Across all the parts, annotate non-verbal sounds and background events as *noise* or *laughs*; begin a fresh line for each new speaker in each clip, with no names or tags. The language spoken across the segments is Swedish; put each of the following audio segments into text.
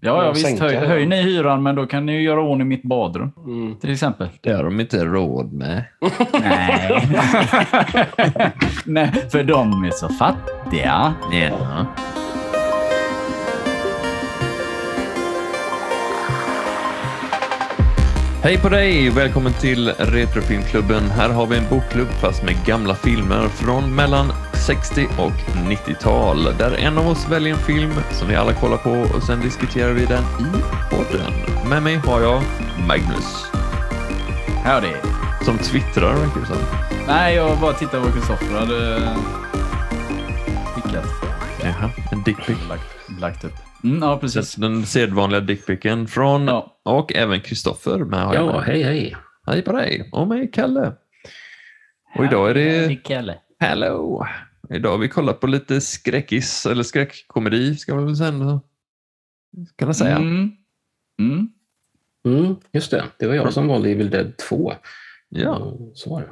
Ja, ja visst. Höj, höj ni hyran, men då kan ni ju göra ordning mitt badrum.
Mm.
Till exempel.
Det har de inte råd med.
Nej. *laughs* Nej, för de är så fattiga.
Ja. Hej på dig! Välkommen till Retrofilmklubben. Här har vi en bokklubb fast med gamla filmer från mellan 60 och 90-tal. Där en av oss väljer en film som vi alla kollar på och sen diskuterar vi den i podden. Med mig har jag Magnus
Howdy.
som twittrar verkar det som.
Nej, jag bara tittar vad Kristoffer hade skickat.
Jaha, en dickpic.
Lagt, lagt upp. Mm, ja, precis.
Den sedvanliga dickpicen från
Ja.
och även Kristoffer med. har
Ja, hej hej.
Hej på dig och mig Kalle. Och idag är det
Kalle.
Hello. Idag har vi kollat på lite skräckis eller skräckkomedi ska man väl säga. Kan jag säga.
Mm. Mm.
Mm, just det, det var jag som valde Evil Dead 2.
Ja,
Mm, Så var det.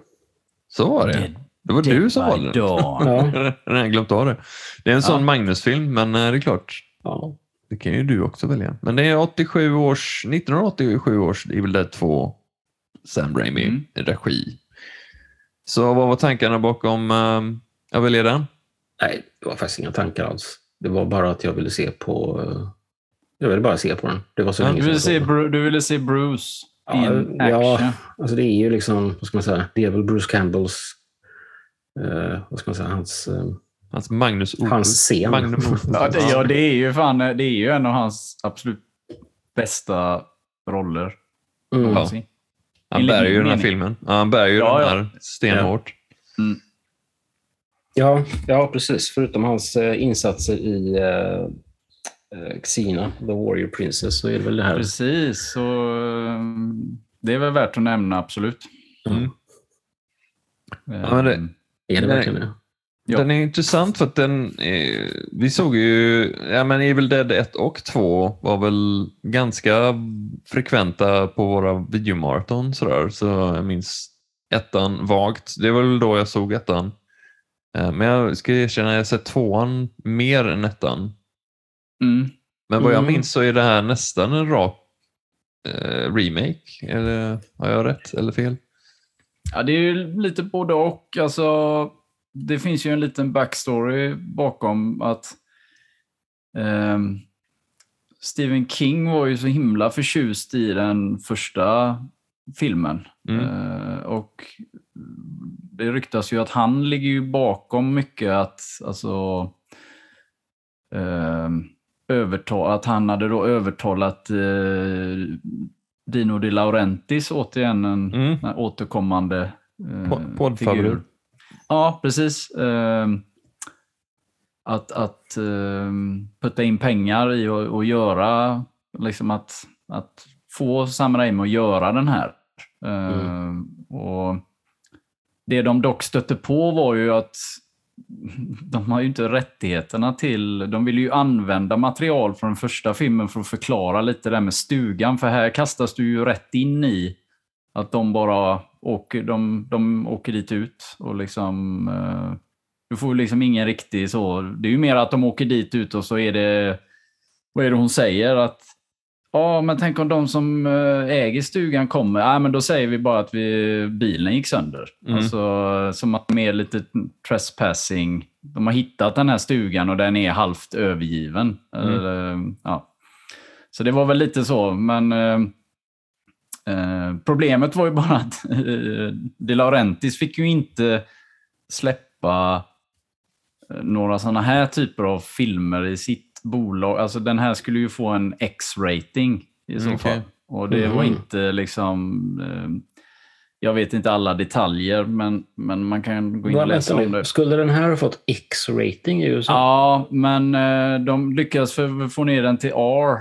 så var det. Det var du som valde den.
Ja, *laughs*
Den har jag glömt av det. Det är en sån
Ja.
Magnus-film, men eh, det är klart,
ja.
det kan ju du också välja. Men det är 87 års, 1987 års Evil Dead 2, Sam Raimi
Mm.
regi. Så vad var tankarna bakom um, jag väljer den?
Nej, det var faktiskt inga tankar alls. Det var bara att jag ville se på... eh, Jag ville bara se på den. Det var så
Ja,
länge
Du ville, se. Bru- du ville se Bruce
Ja,
in
ja.
action.
Alltså det är ju liksom, vad ska man säga, det är väl Bruce Campbells, eh, vad ska man säga, hans, eh,
Hans Magnus Opus.
hans scen.
Magnum Opus. *laughs*
Ja, det, ja, det är ju fan, det är ju en av hans absolut bästa roller
Mm.
någonsin.
Han bär ju den här filmen. Ja, han bär ju
Ja,
den
ja.
här stenhårt.
Ja, ja, precis. Förutom hans eh, insatser i eh, eh, Xena, The Warrior Princess, så är det väl det här.
Precis, så um, det är väl värt att nämna, absolut.
Mm.
Um,
Ja, men det-
Är det verkligen det?
Ja.
Den är intressant för att den, eh, vi såg ju, ja men Evil Dead 1 och 2 var väl ganska frekventa på våra videomaraton sådär, så jag minns ettan vagt. Det var väl då jag såg ettan. Eh, men jag ska erkänna, jag har sett tvåan mer än ettan.
Mm.
Men vad jag
Mm.
minns så är det här nästan en rak eh, remake. Eller har jag rätt eller fel?
Ja, det är ju lite både och. Alltså, det finns ju en liten backstory bakom att ehm, Stephen King var ju så himla förtjust i den första filmen.
Mm.
Eh, och det ryktas ju att han ligger ju bakom mycket att, alltså, ehm, överta- att han hade då övertalat eh, Dino De Laurentiis, återigen en
Mm.
återkommande eh,
Po- poddfavorit.
figur. Ja, precis. Ehm, att att ehm, putta in pengar i och, och göra, liksom att, att få Sam Raimi att göra den här. Ehm, och det de dock stötte på var ju att de har ju inte rättigheterna till... De vill ju använda material från den första filmen för att förklara lite det här med stugan. För här kastas du ju rätt in i att de bara åker, de, de åker dit ut och liksom... Eh, du får ju liksom ingen riktig så... Det är ju mer att de åker dit ut och så är det... Vad är det hon säger? Att Ja, men tänk om de som eh, äger stugan kommer. Ja, men då säger vi bara att vi, bilen gick sönder.
Mm.
Alltså, som att med lite trespassing. De har hittat den här stugan och den är halvt övergiven.
Mm.
Eller, ja. Så det var väl lite så, men eh, eh, problemet var ju bara att eh, De Laurentiis fick ju inte släppa eh, några sådana här typer av filmer i sitt bolag. Alltså den här skulle ju få en X-rating i så
Mm,
fall. Och det var
Mhm.
inte liksom... Eh, jag vet inte alla detaljer, men, men man kan gå in och läsa om det.
Skulle den här ha fått X-rating i USA?
Ja, men eh, de lyckades få ner den till R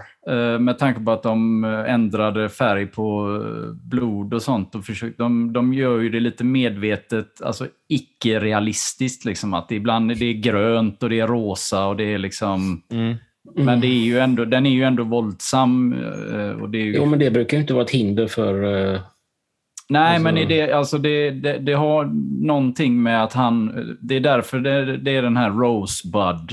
med tanke på att de eh, ändrade färg på eh, blod och sånt. Och försökte, de, de gör ju det lite medvetet, alltså icke-realistiskt. Liksom, att det ibland är det grönt och det är rosa och det är liksom...
Mm.
Men det är ju ändå, den är ju ändå våldsam. eh, Och det är ju,
Jo, men det brukar ju inte vara ett hinder för... eh,
Nej,
Alltså-
men det, alltså det, det, det har någonting med att han... Det är därför det, det är den här Rosebud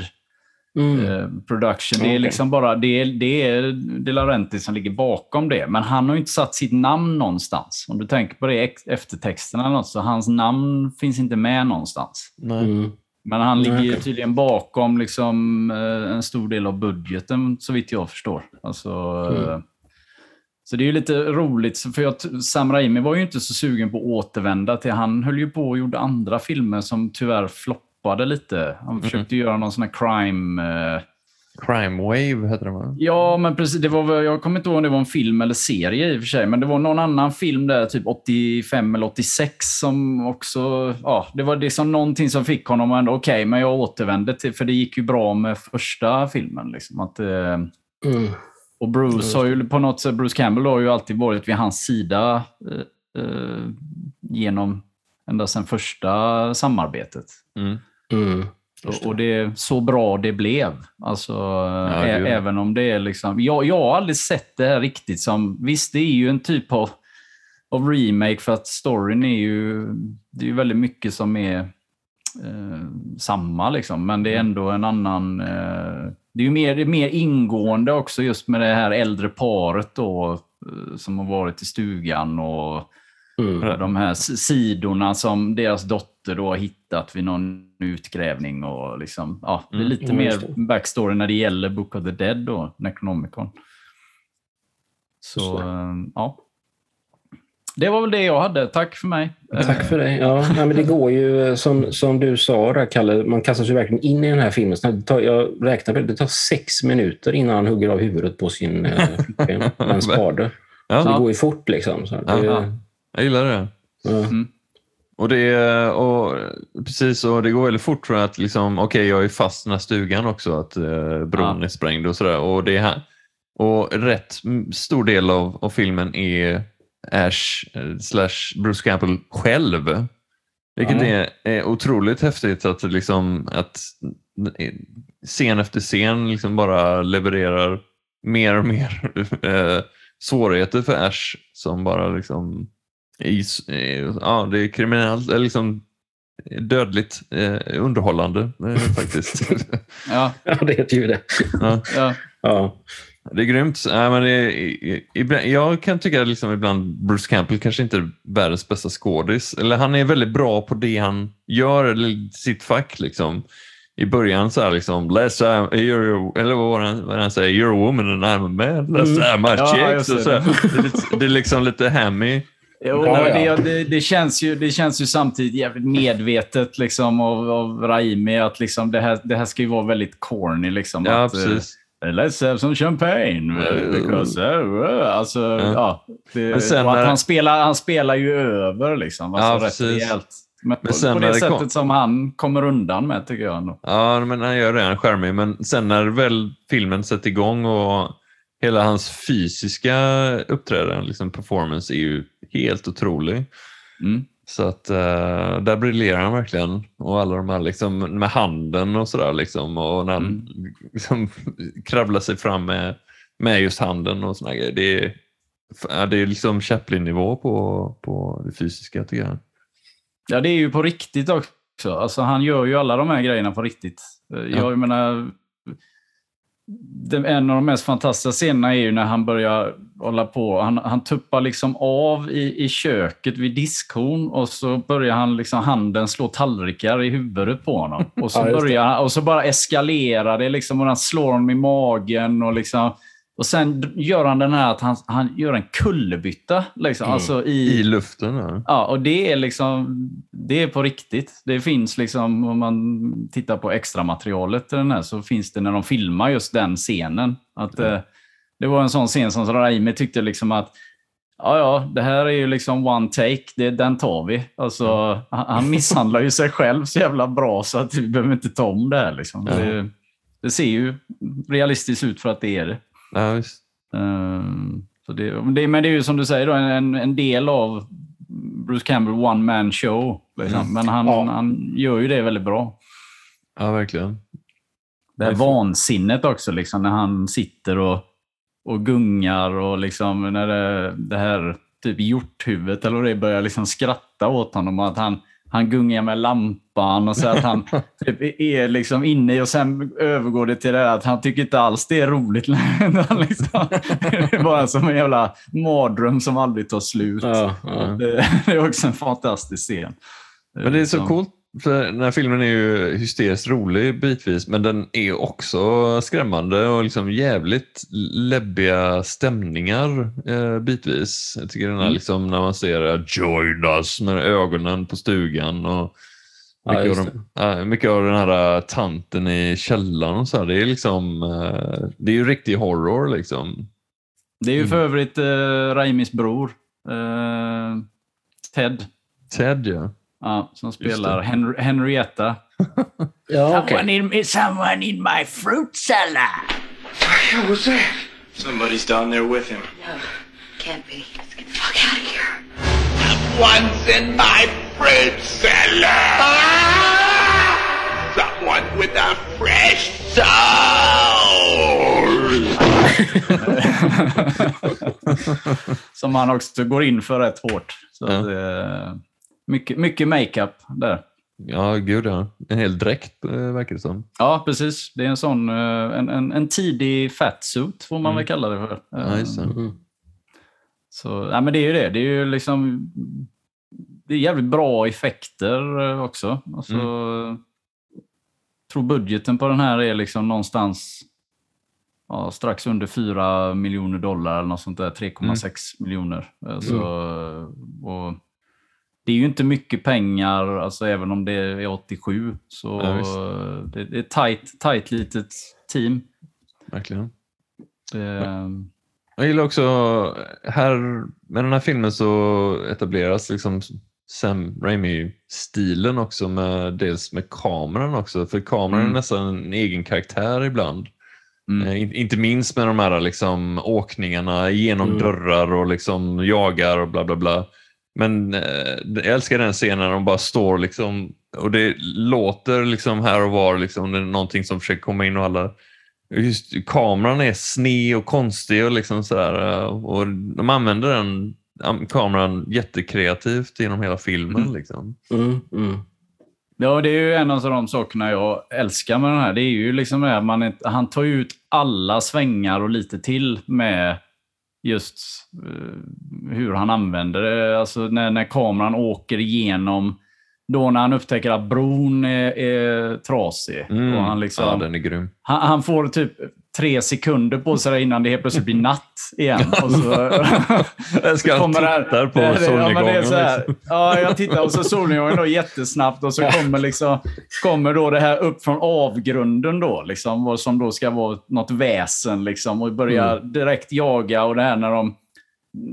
Mm.
eh, production. Det är liksom bara det är, det är De Laurentiis som ligger bakom det. Men han har ju inte satt sitt namn någonstans. Om du tänker på det eftertexterna, eller något, så hans namn finns inte med någonstans.
Nej.
Mm.
Men han
Nej,
ligger ju
okej.
tydligen bakom liksom, eh, en stor del av budgeten, så vitt jag förstår. Alltså,
Mm.
eh, Så det är ju lite roligt, för jag, Sam Raimi var ju inte så sugen på att återvända till... Han höll ju på och gjorde andra filmer som tyvärr floppade lite. Han försökte göra någon sån här crime... eh,
Crime Wave heter den va?
Ja, men precis. Det var, väl- jag kommer inte ihåg om det var en film eller serie i och för sig, men det var någon annan film där, typ 85 eller 86, som också... Ja, det var liksom någonting som fick honom att ändå, okej, men jag återvände till... För det gick ju bra med första filmen. Liksom, att, eh,
Mm.
och Bruce har ju på något sätt, Bruce Campbell har ju alltid varit vid hans sida eh, eh, genom ända sedan första samarbetet.
Mm.
Mm.
Och, och det är så bra det blev. Alltså, ä-
gud.
även om det är liksom... Jag, jag har aldrig sett det här riktigt som... Visst, det är ju en typ av, av remake för att storyn är ju... Det är ju väldigt mycket som är eh, samma, liksom. Men det är ändå en annan... Eh, det är ju mer, mer ingående också just med det här äldre paret då, eh, som har varit i stugan och
Mm.
de här sidorna som deras dotter då har hittat vid någon utgrävning. Och liksom, ja, det är
Mm,
lite
ja, just
mer backstory när det gäller Book of the Dead, då, Necronomicon. Så,
Så.
eh, ja. Det var väl det jag hade. Tack för mig.
Tack för det. Ja, nej, men det går ju eh, som, som du sa, där, Kalle, man kastar sig verkligen in i den här filmen. Så Det tar, jag räknar på det, det tar sex minuter innan han hugger av huvudet på sin eh, flickvän med en spade. Så det
Ja,
går ju fort liksom. Så det,
Ja.
jag gillar det.
ja.
Och det, och precis, och det går väldigt fort för att liksom, okej, jag är fast i den här stugan också, att eh, bron
Ja.
är sprängd och sådär. Och, det är här, och rätt stor del av, av filmen är Ash eh, slash Bruce Campbell själv. Vilket
Ja.
är, är otroligt häftigt att, liksom, att scen efter scen liksom bara levererar mer och mer *laughs* eh, svårigheter för Ash som bara liksom i, ja, det är kriminellt, eller liksom dödligt eh, underhållande eh, *laughs* faktiskt.
Ja,
ja, det heter ju det.
ja,
ja.
Ja.
det är grymt. Ja, men det ibland, jag kan tycka liksom ibland Bruce Campbell kanske inte är världens bästa skådis. Eller han är väldigt bra på det han gör, eller sitt fack. Liksom. I början så här liksom, Let's have, you're, eller vad var det han, vad han säger, you're a woman and I'm a man, let's
Mm.
my
Ja,
chicks.
just
Och så
det.
det är liksom lite hammy.
Jo,
Ja, ja.
det, det, det, känns ju, det känns ju samtidigt jävligt medvetet liksom, av, av Raimi att liksom, det, här, det här ska ju vara väldigt corny. Liksom,
Ja,
att, eh,
precis.
Let's have some champagne. Because, uh, alltså, ja. det,
Men sen
att han, spelar, han spelar ju över liksom. Alltså,
Ja,
rätt
precis.
rejält. Men,
Men sen
på det
det
sättet
kom-
som han kommer undan med, tycker jag. Ändå.
Ja, men han gör det. Han är charmig. Men sen när väl filmen sätter igång och hela hans fysiska uppträdande, liksom performance, är ju helt otrolig.
Mm.
Så att eh, där briljerar han verkligen. Och alla de här liksom, med handen och sådär. Liksom, och när han
Mm.
liksom, *laughs* kravlar sig fram med, med just handen och såna grejer. Det är, ja, det är liksom Chaplin-nivå på, på det fysiska tycker jag.
Ja, det är ju på riktigt också. Alltså, han gör ju alla de här grejerna på riktigt. Eh, Jag menar, en av de mest fantastiska scenerna är ju när han börjar hålla på. Han, han tuppar liksom av i, i köket vid diskhon och så börjar han liksom handen slå tallrikar i huvudet på honom. *laughs* Och så,
Ja,
börjar, och så bara eskalerar det liksom och han slår honom i magen. Och liksom, och sen gör han den här att han, han gör en kullerbytta. Liksom,
Mm.
alltså
I luften. Ja.
Ja, och det är liksom det är på riktigt. Det finns liksom, om man tittar på extra materialet till den här, så finns det när de filmar just den scenen. Att, eh, det var en sån scen som Raimi tyckte liksom att Ja, ja, det här är ju liksom one take, det, den tar vi. Alltså, han, han misshandlar ju sig själv så jävla bra så att vi behöver inte ta om det här. Liksom. Det, det ser ju realistiskt ut för att det är det.
Ja, visst.
Ehm, så det, det, men det är ju som du säger, då, en, en del av Bruce Campbell one man show. Liksom.
Mm.
Men han,
Ja.
han gör ju det väldigt bra.
ja, verkligen.
Det här vansinnet också, liksom, när han sitter och, och gungar och liksom, när det, det här typ hjorthuvudet eller det börjar liksom skratta åt honom. Och att han, han gungar med lampan och så att han *laughs* typ är liksom inne i och sen övergår det till det där att han tycker inte alls det är roligt. *laughs* liksom, det är bara som en jävla mardröm som aldrig tar slut.
Ja, ja.
Det, är också en fantastisk scen.
Men det är så
Som-
coolt, för den här filmen är ju hysteriskt rolig bitvis, men den är också skrämmande och liksom jävligt läbbiga stämningar eh, bitvis. Jag tycker den här
Mm.
liksom när man ser eh, Join us med ögonen på stugan och
Ja,
mycket,
just
av, de, ja, mycket av den här eh, tanten i källaren och så här, det är liksom, eh, det är ju riktig horror liksom.
Det är ju
Mm.
för övrigt eh, Raimis bror, eh, Ted,
Ted ja.
Ja, som spelar. Hen
Ja,
Henrietta.
okej.
Someone, in, someone in my fruit salad!
Yeah, what's that? Somebody's down there with him.
No, can't be. Let's get the fuck out of here.
Someone's in my fruit cellar! Someone with a fresh soul! *laughs* *laughs*
som han också går in för rätt hårt. Så
Ja.
att, eh, mycket, mycket makeup där.
Ja, gud ja. En hel dräkt eh, verkar det som.
Ja, precis. Det är en sån eh, en, en, en tidig fatsuit, får man väl kalla det för.
Ja,
Eh,
just det.
Mm.
Så, ja, men det är ju det. Det är ju liksom... Det är jävligt bra effekter också. Alltså, tror budgeten på den här är liksom någonstans ja, strax under 4 miljoner dollar eller något sånt där. 3,6 miljoner. Eh, Så, och det är ju inte mycket pengar, alltså även om det är 87. Så
Ja,
det, det är ett tight, tight litet team.
Verkligen.
Det,
Jag gillar också, här, med den här filmen så etableras liksom Sam Raimi-stilen också, med, dels med kameran också. För kameran
Mm.
är nästan en egen karaktär ibland.
mm.
Eh, in- inte minst med de här liksom, åkningarna genom
Mm.
dörrar och liksom jagar och bla bla bla. Men eh, jag älskar den scenen när de bara står liksom, och det låter liksom här och var liksom, det är någonting som försöker komma in och alla Just kameran är sned och konstig och liksom sådär. eh, Och de använder den am- kameran jättekreativt genom hela filmen.
Mm.
Liksom.
Mm, mm.
Ja, det är ju en av de sakerna jag älskar med den här. Det är ju liksom det här, man är, han tar ju ut alla svängar och lite till med just eh, hur han använder det. Alltså när, när kameran åker igenom, då när han upptäcker att bron är, är trasig.
Mm.
Och han, liksom,
Ja,
han, han får typ tre sekunder på sig innan det helt plötsligt blir natt igen. Och så, *laughs*
Jag han
kommer
tittar på
Ja,
solnedgången.
här,
liksom.
ja, jag tittar och så solnedgången då jättesnabbt och så kommer, liksom, kommer då det här upp från avgrunden då, liksom, vad som då ska vara något väsen liksom, och börjar direkt jaga och det här när de...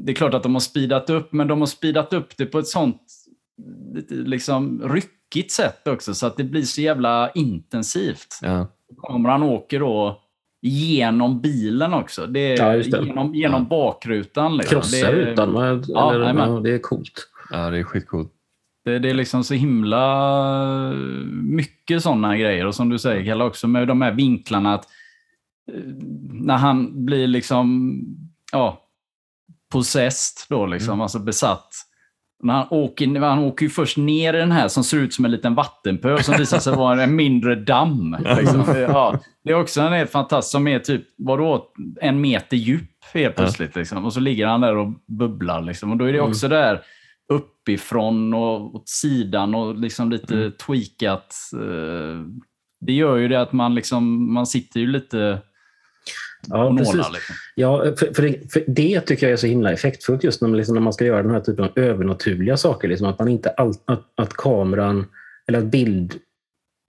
Det är klart att de har speedat upp, men de har speedat upp det på ett sånt liksom ryckigt sätt också, så att det blir så jävla intensivt.
Ja.
Kameran åker då genom bilen också. Det är
Ja, det.
Genom, genom bakrutan. Liksom.
Krossa
det är,
rutan. va?
Ja,
Eller, ja, det är coolt.
ja, det är skitcoolt.
Det, det är liksom så himla mycket sådana grejer. Och som du säger, Kalle, också med de här vinklarna. att eh, När han blir liksom ja, possessed, då, liksom, alltså besatt. När han, åker, han åker ju först ner i den här som ser ut som en liten vattenpöl som visar sig vara en mindre damm. Liksom. Det- Ja, det är också en helt fantastisk, som är typ vadå, en meter djup helt plötsligt. Liksom. Och så ligger han där och bubblar. Liksom. Och då är det också där uppifrån och åt sidan och liksom lite tweakat. eh, Det gör ju det att man, liksom, man sitter ju lite
Ja, precis.
Liksom.
Ja, för, för, det, för det tycker jag är så himla effektfullt just när man, liksom, när man ska göra den här typen av övernaturliga saker. Liksom, att man inte all, att, att kameran, eller att bild,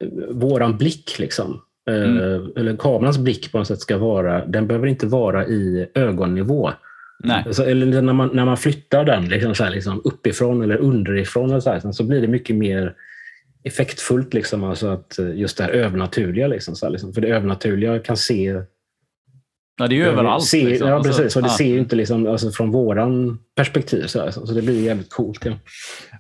eh, våran blick liksom, eh, eller kamerans blick på något sätt ska vara, den behöver inte vara i ögonnivå. Så, eller när man, när man flyttar den liksom, så här, liksom, uppifrån eller underifrån eller så, här, så blir det mycket mer effektfullt. Liksom, alltså att eh, just det här övernaturliga. Liksom, så här, liksom, för det övernaturliga kan se
Ja, det är ju överallt.
Se,
liksom.
Ja,
Alltså,
precis. Och det
ja.
ser ju inte liksom, alltså, från våran perspektiv. Så, här, så det blir jävligt coolt. Ja.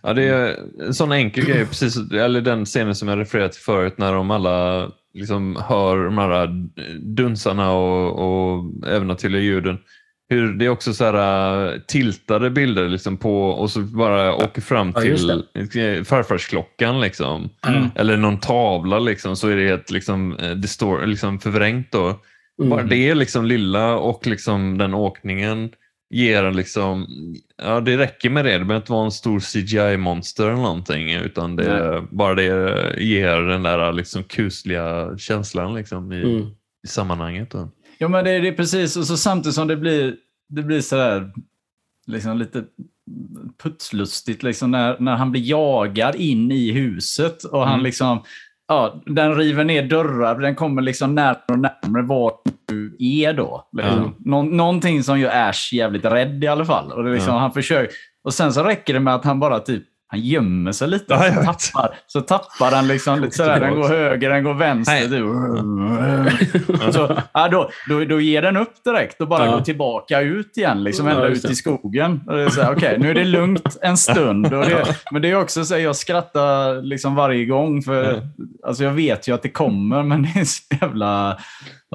Ja, det är en sån enkel grej, precis, eller den scenen som jag refererade till förut när de alla liksom hör de här dunsarna och, och övernaturliga ljuden. hur det är också så här äh, tiltade bilder liksom på och så bara åker fram
Ja,
till eh, farfarsklockan liksom.
Mm.
Eller någon tavla liksom så är det helt liksom, eh, distor- liksom förvrängt då.
Mm.
Bara det liksom lilla och liksom den åkningen ger en liksom, ja det räcker med det. Det behöver inte vara en stor CGI-monster eller någonting utan det, bara det ger den där liksom kusliga känslan liksom i,
Mm.
i sammanhanget. Då.
Jo, men det, det är precis. Och så samtidigt som det blir, det blir sådär liksom lite putslustigt liksom när, när han blir jagad in i huset och han
Mm.
liksom Ja, den river ner dörrar, den kommer liksom närmare och närmare vart du är då. Liksom. Nå- någonting som gör Ash jävligt rädd i alla fall. Och, det liksom, han försöker, och sen så räcker det med att han bara typ han gömmer sig lite.
Ja,
så, tappar, så tappar han liksom lite sådär. Den går höger, den går vänster. Typ. *laughs* Så, ja, då, då, då ger den upp direkt och bara
Ja.
går tillbaka ut igen. Liksom ända ut i skogen. Och det är så här, Okej, nu är det lugnt en stund. Och det, men det är också så här, jag skrattar liksom varje gång. För alltså, Jag vet ju att det kommer, men det är så jävla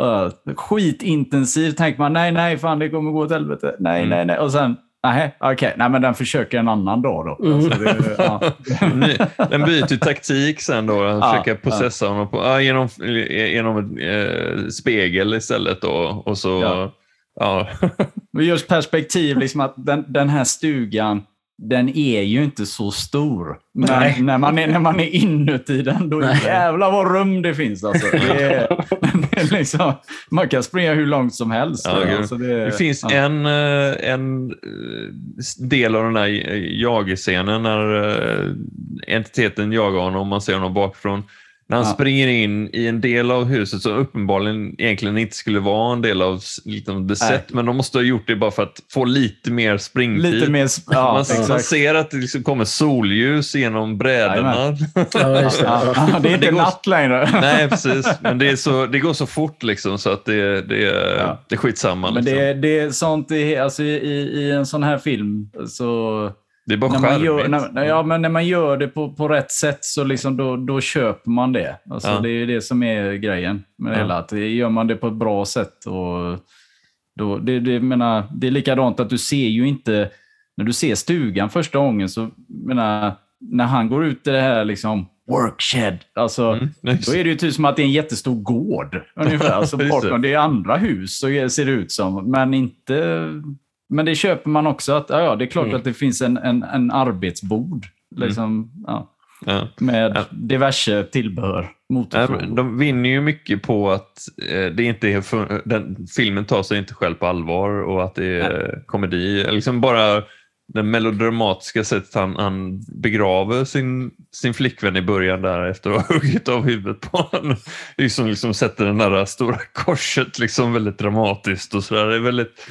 uh, skitintensivt. Tänker man, nej, nej, fan det kommer gå åt helvete. Nej,
Mm.
nej, nej. Och sen, nej, okej, nej, men den försöker en annan dag då.
Mm.
Alltså, det, *laughs* ja.
Den byter taktik sen då. Han
Ja,
försöker processa honom på, ja, genom, genom en eh, spegel istället. Då, och så,
Ja.
ja.
Just perspektiv, liksom att den, den här stugan, den är ju inte så stor.
Nej.
Men när man är, när man är inuti den, då
Nej.
jävlar vad rum det finns. Alltså. Det är, *laughs* det är liksom, man kan springa hur långt som helst.
Ja,
alltså det,
Det finns
ja.
en, eh, en eh, del av den här jagscenen när eh, entiteten jagar honom man ser honom bakifrån. När han
Ja.
springer in i en del av huset som uppenbarligen egentligen inte skulle vara en del av liksom, the set, men de måste ha gjort det bara för att få lite mer springtid.
Lite mer... sp- Ja,
man, man
exakt.
ser att det liksom kommer solljus genom brädorna. *laughs*
Ja, det.
Det är inte
Det går-
natt längre. *laughs*
Nej, precis. Men det, är så, det går så fort liksom så att det, det,
Ja.
det är skitsamma.
Men
Liksom.
det, det är sånt i, alltså i, i en sån här film så...
det är bara
när man, gör,
charmigt.
när, ja, men när man gör det på, på rätt sätt så liksom då, då köper man det. Alltså
Ja.
Det är det som är grejen med det
Ja.
hela. Att det- gör man det på ett bra sätt och då, det, det, menar, det är likadant att du ser ju inte... När du ser stugan första gången så menar, när han går ut i det här liksom workshed, alltså,
Mm,
då är det ju typ som att det är en jättestor gård. *laughs* Ungefär. Alltså, bakom, det är andra hus, så ser det ut som. Men inte... Men det köper man också. att ja, ja, Det är klart
Mm.
att det finns en, en, en arbetsbord liksom, ja, med diverse tillbehör.
Nej, De vinner ju mycket på att eh, det inte är den, filmen tar sig inte själv på allvar och att det är komedi. Liksom bara den melodramatiska sättet han, han begraver sin, sin flickvän i början där efter att ha *laughs* huggit av huvudet på honom. Liksom, liksom sätter den där stora korset liksom väldigt dramatiskt och sådär. Det är väldigt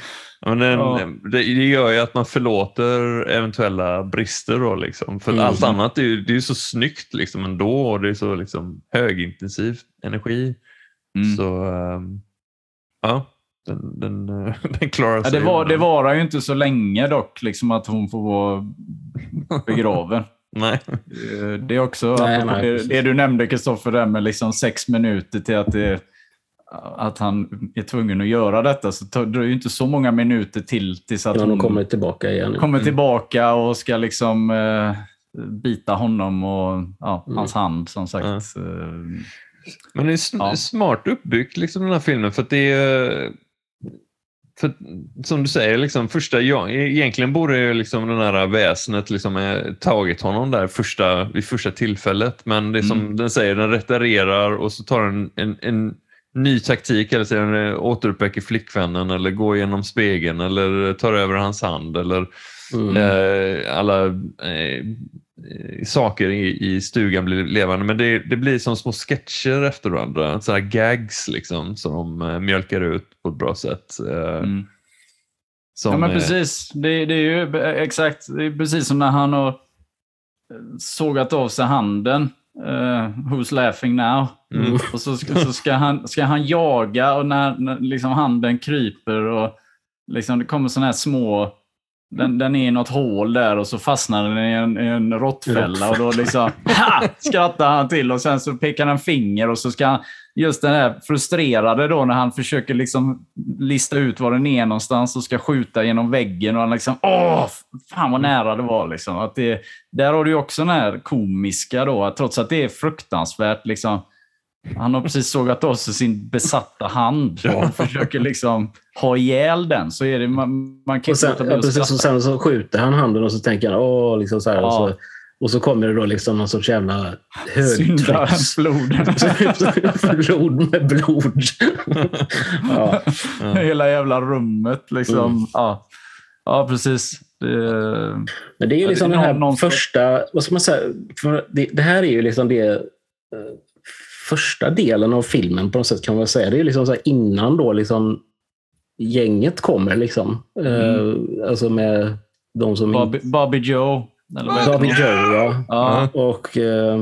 men den,
Ja.
det, det gör ju att man förlåter eventuella brister. Då, liksom. För
Mm.
allt annat är ju, det är så snyggt liksom ändå och det är så liksom, högintensiv energi.
Mm.
Så ehm, ja, den, den, *laughs* den klarar
Ja,
sig.
det, var, det varar ju inte så länge dock, liksom att hon får vara begraven. *laughs*
Nej.
Eh, Det är också
Nej, nej,
det, det du nämnde, Kristoffer, där med liksom sex minuter till att, det, att han är tvungen att göra detta. Så tar- det dröjer ju inte så många minuter till tills att
När
hon
kommer tillbaka igen.
kommer tillbaka och ska liksom eh, bita honom och ja,
Mm.
hans hand, som sagt.
Ja.
Eh,
Men det är sm-
Ja.
smart uppbyggt liksom, den här filmen för att det är för, som du säger, liksom, första, ja, egentligen borde ju liksom den här väsnet liksom, eh, tagit honom där första, vid första tillfället. Men det är som
Mm.
den säger, den reparerar och så tar den en, en ny taktik, eller säger den eh, återuppväcker flickvännen eller går genom spegeln eller tar över hans hand eller
Mm.
eh, alla eh, eh, saker i, i stugan blir levande. Men det, det blir som små sketcher efter varandra, så här gags liksom, som de eh, mjölkar ut på ett bra sätt. Eh,
mm. Ja, men
eh,
precis. Det, det är ju exakt det är precis som när han har eh, sågat av sig handen. eh, who's laughing now?
Mm.
Och så, ska, så ska, han, ska han jaga och när, när liksom handen kryper och liksom det kommer sådana här små... Den, den är i något hål där och så fastnar den i en, i en råttfälla och då liksom ha, skrattar han till och sen så pekar han finger och så ska han just den här frustrerade då när han försöker liksom lista ut var den är någonstans och ska skjuta genom väggen och han liksom åh, fan vad nära det var liksom. Att det, där har du också den här komiska då, att trots att det är fruktansvärt liksom han har precis sågat av sig sin besatta hand och försöker liksom ha ihjäl den. Så är det, man, man kan
Och sen,
inte
ja, precis, och sen så skjuter han handen och så tänker han åh, liksom så här. Och,
Ja.
så, och så kommer det då liksom någon sorts jävla högtrycks...
Syndarblod. *laughs*
blod med blod. *laughs* ja.
Hela jävla rummet liksom.
Mm.
Ja. ja, precis. Det,
Men det är ju
Ja,
liksom
det är
den här
någon- någon-
första, vad ska man säga, för det, det här är ju liksom det eh, första delen av filmen på något sätt kan man säga. Det är liksom så här innan då liksom gänget kommer liksom. Eh, alltså med de som...
Bobby, Bobby Joe. Eller vad
Bobby? Joe, ja.
Ja,
Och eh,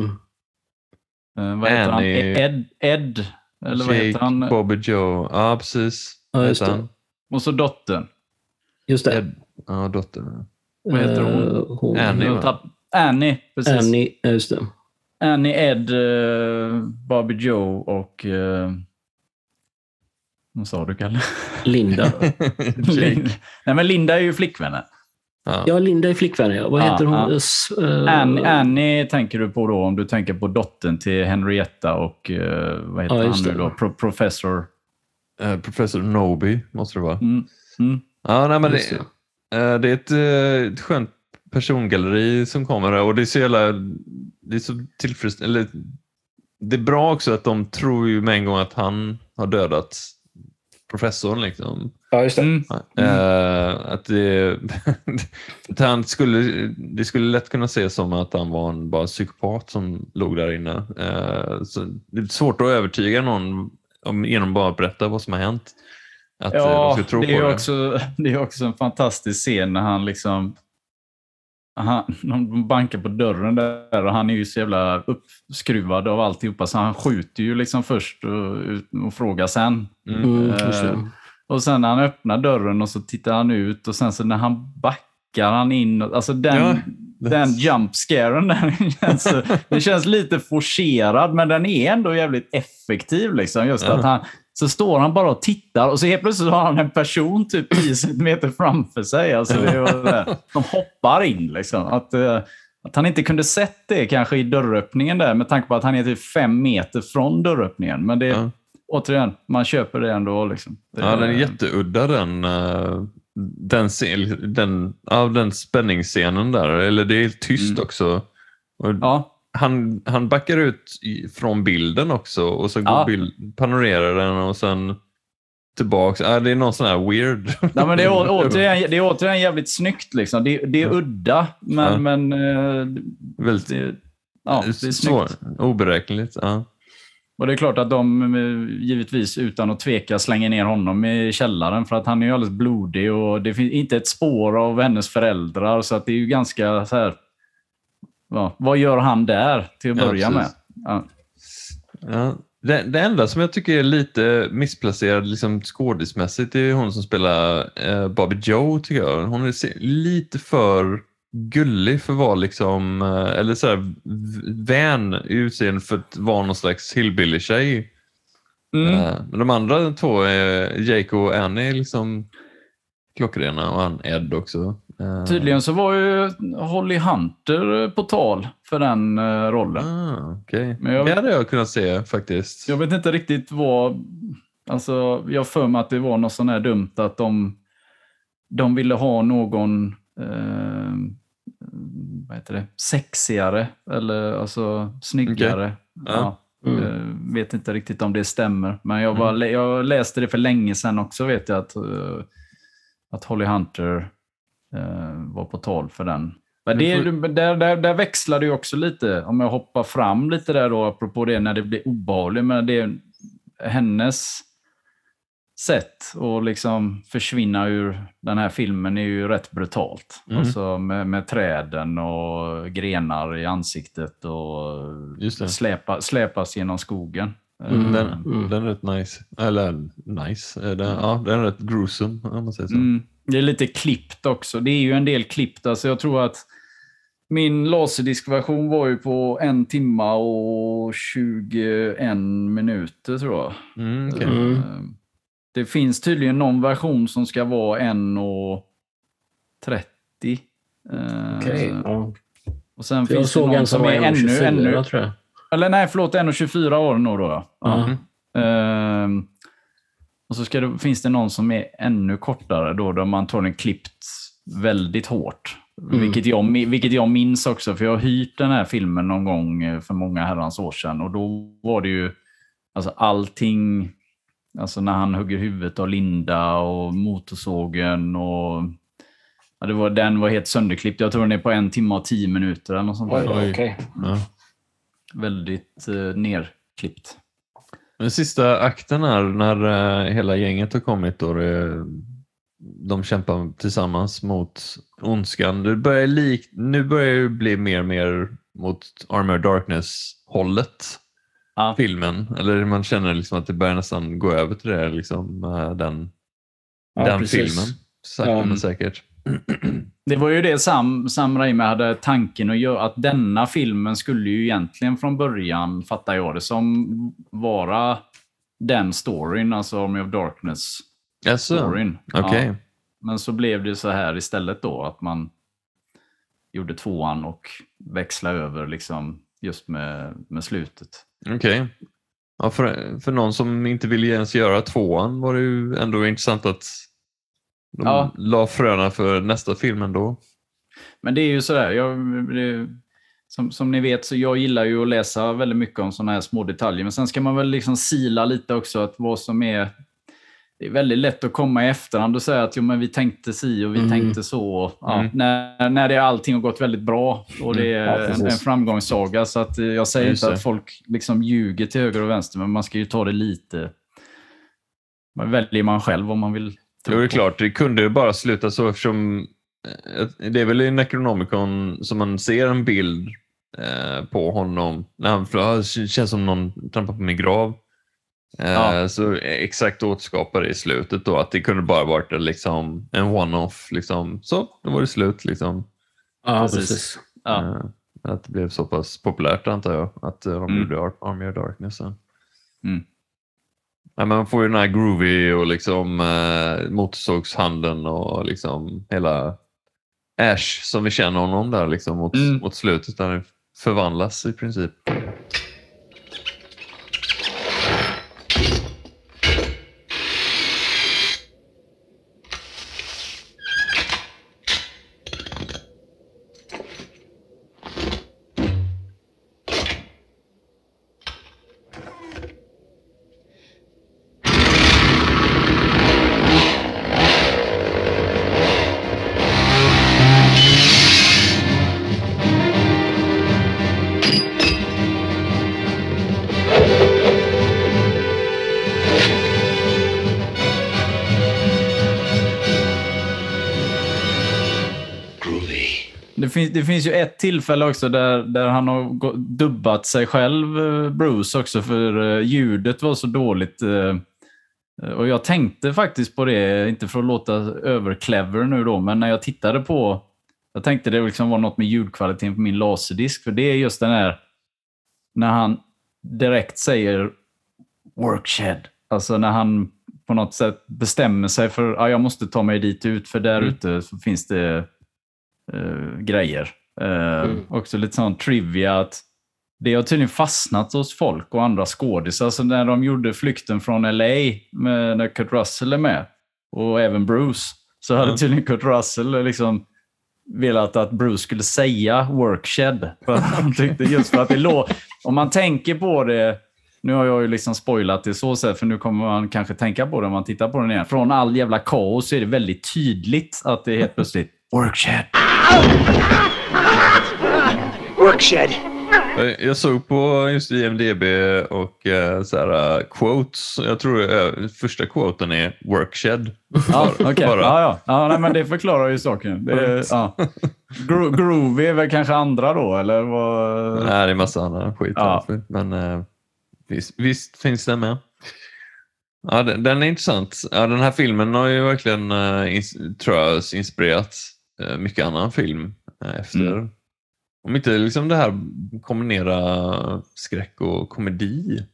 vad heter han?
Annie.
Ed, Ed. Eller vad
Jake,
heter han?
Bobby Joe. Ja, precis.
Ja,
Vad
just det.
Och så dottern.
just det.
Ed. Ja, dottern.
Vad heter hon?
Hon
Annie,
Annie, precis. Annie,
just det.
Ed, eh, Bobby Joe och... Uh, vad sa du, Kalle?
Linda. *laughs*
Nej, men Linda är ju flickvännen.
Ja.
Ja, Linda är flickvän. Ja. Vad
Ja,
heter hon?
ja.
S- eh,
Annie, Annie tänker du på då om du tänker på dottern till Henrietta och eh, vad heter
Ja,
han nu då? Pro professor.
Eh, Professor Noby måste det vara.
Mm. Mm.
Ja, nej, men det, eh, det är ett, eh, ett skönt persongalleri som kommer och det är så jävla, det är så tillfredsställande. eller, Det är bra också att de tror ju med en gång att han har dödat professorn. Liksom.
Ja, just det.
Mm.
Eh, att det, *laughs* att han skulle, det skulle lätt kunna ses som att han var en bara psykopat som låg där inne. Eh, så det är svårt att övertyga någon om, genom bara att berätta vad som har hänt. Att eh, de
Ja,
ska tro
det
på
är, ju
det.
också, *laughs* det är också en fantastisk scen när han liksom... Han, de bankar på dörren där och han är ju så jävla uppskruvad av alltihopa så han skjuter ju liksom först och, och frågar sen.
Mm.
Eh, Och sen när han öppnar dörren och så tittar han ut och sen så när han backar han in. och- Alltså den,
Ja,
den jump scaren där, *laughs* känns, den känns lite forcerad men den är ändå jävligt effektiv. Liksom. Just
Ja.
att han, så står han bara och tittar och så helt plötsligt har han en person typ 10 centimeter framför sig. Alltså det där. De hoppar in. Liksom. Att, eh, att han inte kunde sett det kanske i dörröppningen där med tanke på att han är typ fem meter från dörröppningen. Men det,
Ja.
återigen, man köper det ändå. Liksom. Det,
Ja, den är jätteudda den, eh, den, den, ja, den spänningsscenen där. Eller det är tyst
Mm.
också. Och
Ja,
han, han backar ut från bilden också och så går
Ja.
bild, panorerar den och sen tillbaks. Ja, det är någon sån här weird. *laughs*
Nej, men det, är, återigen, det är återigen jävligt snyggt. Liksom. Det, det är udda, men,
Ja.
men eh,
Väldigt
det, ja, det är snyggt.
svår, oberäkneligt. Ja.
Och det är klart att de eh, givetvis utan att tveka slänger ner honom i källaren för att han är ju alldeles blodig och det finns inte ett spår av hennes föräldrar. Så att det är ju ganska så här... Ja, vad gör han där till att
Ja,
börja med?
precis.
Ja.
Ja. Det, det enda som jag tycker är lite missplacerad liksom skådismässigt är hon som spelar eh, Bobby Joe tycker jag. Hon är lite för gullig för att vara liksom, eh, eller så här vän i utseende för att vara någon slags hillbilly-tjej.
Mm.
Eh, men de andra två, är Jake och Annie, är liksom klockrena och han Ed också. Eh,
Tydligen så var ju Holly Hunter på tal för den eh, rollen.
Ah, okay.
Men jag-
Det hade jag kunnat se faktiskt.
Jag vet inte riktigt vad... Alltså, jag för mig att det var något sån här dumt att de, de ville ha någon eh, vad heter det? sexigare eller alltså snyggare.
Ja.
Ja.
Mm.
Eh, vet inte riktigt om det stämmer. Men jag, var, jag läste det för länge sedan också vet jag att, att Holly Hunter var på tal för den. Men det, där, där, där växlar det ju också lite, om jag hoppar fram lite där då, apropå det när det blir obehagligt. Men det är hennes sätt att liksom försvinna ur den här filmen är ju rätt brutalt.
Mm.
Alltså med, med träden och grenar i ansiktet och släpa, släpas genom skogen.
Mm.
Den,
Mm.
den är rätt nice. Eller nice. Den, ja, den är rätt gruesome om man säger så.
Mm. Det är lite klippt också. Det är ju en del klippt. Alltså jag tror att Min laserdiskversion var ju på en timma och 21 minuter tror jag.
Mm.
Mm.
Eh, Det finns tydligen någon version som ska vara 1.30. Eh,
Okej. Ja.
Och sen
Jag
finns det någon
en som
är ännu,
1,24
ännu...
tror jag.
Eller nej, förlåt, 1.24 var det nog då. Ja.
Ja.
Ehm, och så ska det, finns det någon som är ännu kortare då, där man antagligen klippt väldigt hårt. Vilket, jag, vilket jag minns också, för jag har hyrt den här filmen någon gång eh, för många herrans år sedan. Och då var det ju alltså allting, alltså när han hugger huvudet av Linda och motorsågen och ja, det var, den var helt sönderklippt. Jag tror den är på en timme och tio minuter eller något sånt
Oj, okej.
Ja.
Väldigt eh, nerklippt.
Den sista akten här, när eh, hela gänget har kommit och de kämpar tillsammans mot ondskan. Det börjar lik, nu börjar det bli mer och mer mot Armor Darkness-hållet.
Ja.
Filmen. Eller man känner liksom att det börjar nästan gå över till det, liksom, eh, den,
Ja,
den
precis.
filmen. Sakta
Ja.
men säkert. *clears throat*
Det var ju det Sam, Sam Raimi hade tanken att göra, att denna filmen skulle ju egentligen från början, fattar jag det som, vara den storyn, alltså Army of Darkness-storyn.
Okej.
Ja. Men så blev det så här istället då, att man gjorde tvåan och växlade över liksom just med, med slutet.
Okej. Ja, för, för någon som inte ville ens göra tvåan var det ju ändå intressant att de
Ja.
la fröna för nästa film ändå.
Men det är ju sådär, jag, det, som, som ni vet så jag gillar ju att läsa väldigt mycket om sådana här små detaljer. Men sen ska man väl liksom sila lite också att vad som är... Det är väldigt lätt att komma i efterhand och säga att jo, men vi tänkte si och vi
Mm.
tänkte så. Ja,
Mm.
när, när det allting har gått väldigt bra och det är
Ja,
en, en framgångssaga. Så att, eh, jag säger
Just
inte att folk liksom ljuger till höger och vänster, men man ska ju ta det lite... Man väljer man själv om man vill.
Jo, det är klart, det kunde ju bara sluta så eftersom eh, det är väl i Necronomicon som man ser en bild eh, på honom när han det känns som någon trampar på min grav. Eh,
Ja.
Så exakt återskapar det i slutet då, att det kunde bara varit liksom, en one-off. Liksom. Så, då var det slut. Liksom.
Ja,
Precis. Ja.
Att det blev så pass populärt antar jag, att de
Mm.
gjorde Ar- Army of Darkness sen.
Mm.
Ja, man får ju den här groovy och liksom eh, motorsågshandeln och liksom hela Ash som vi känner honom där liksom mot,
Mm.
mot slutet där förvandlas i princip.
Det finns, det finns ju ett tillfälle också där, där han har dubbat sig själv, eh, Bruce, också för eh, ljudet var så dåligt. eh, Och jag tänkte faktiskt på det, inte för att låta överclever nu då, men när jag tittade på... Jag tänkte det liksom var något med ljudkvaliteten på min laserdisk, för det är just den här... När han direkt säger workshed. Alltså när han på något sätt bestämmer sig för att ja, jag måste ta mig dit ut, för där
Mm.
ute så finns det eh, grejer. Eh,
Mm.
Också lite sån trivia att det har tydligen fastnat hos folk och andra skådisar. Så när de gjorde flykten från LA, med, när Kurt Russell är med, och även Bruce, så hade
Mm.
tydligen Kurt Russell liksom velat att Bruce skulle säga workshed. För att han tyckte just för att det låg... Om man tänker på det, nu har jag ju liksom spoilat det så sätt, för nu kommer man kanske tänka på det om man tittar på den igen. Från all jävla kaos så är det väldigt tydligt att det är helt plötsligt workshed.
Workshed.
Jag såg på just IMDB och eh, så här, eh, quotes. Jag tror eh, första quoten är workshed.
Ja, okej.
Bara.
Ja, ja. ja nej, men det förklarar ju saken. Det är, ja. Gro groovy är väl kanske andra då, eller? Vad...
Nej, det är massa annan skit.
Ja.
här, Men visst, visst finns den med. Ja, den, den är intressant. Ja, den här filmen har ju verkligen, ins- tror jag, inspirerat eh, mycket annan film eh, efter.
Mm.
Om inte liksom det här kombinera skräck och komedi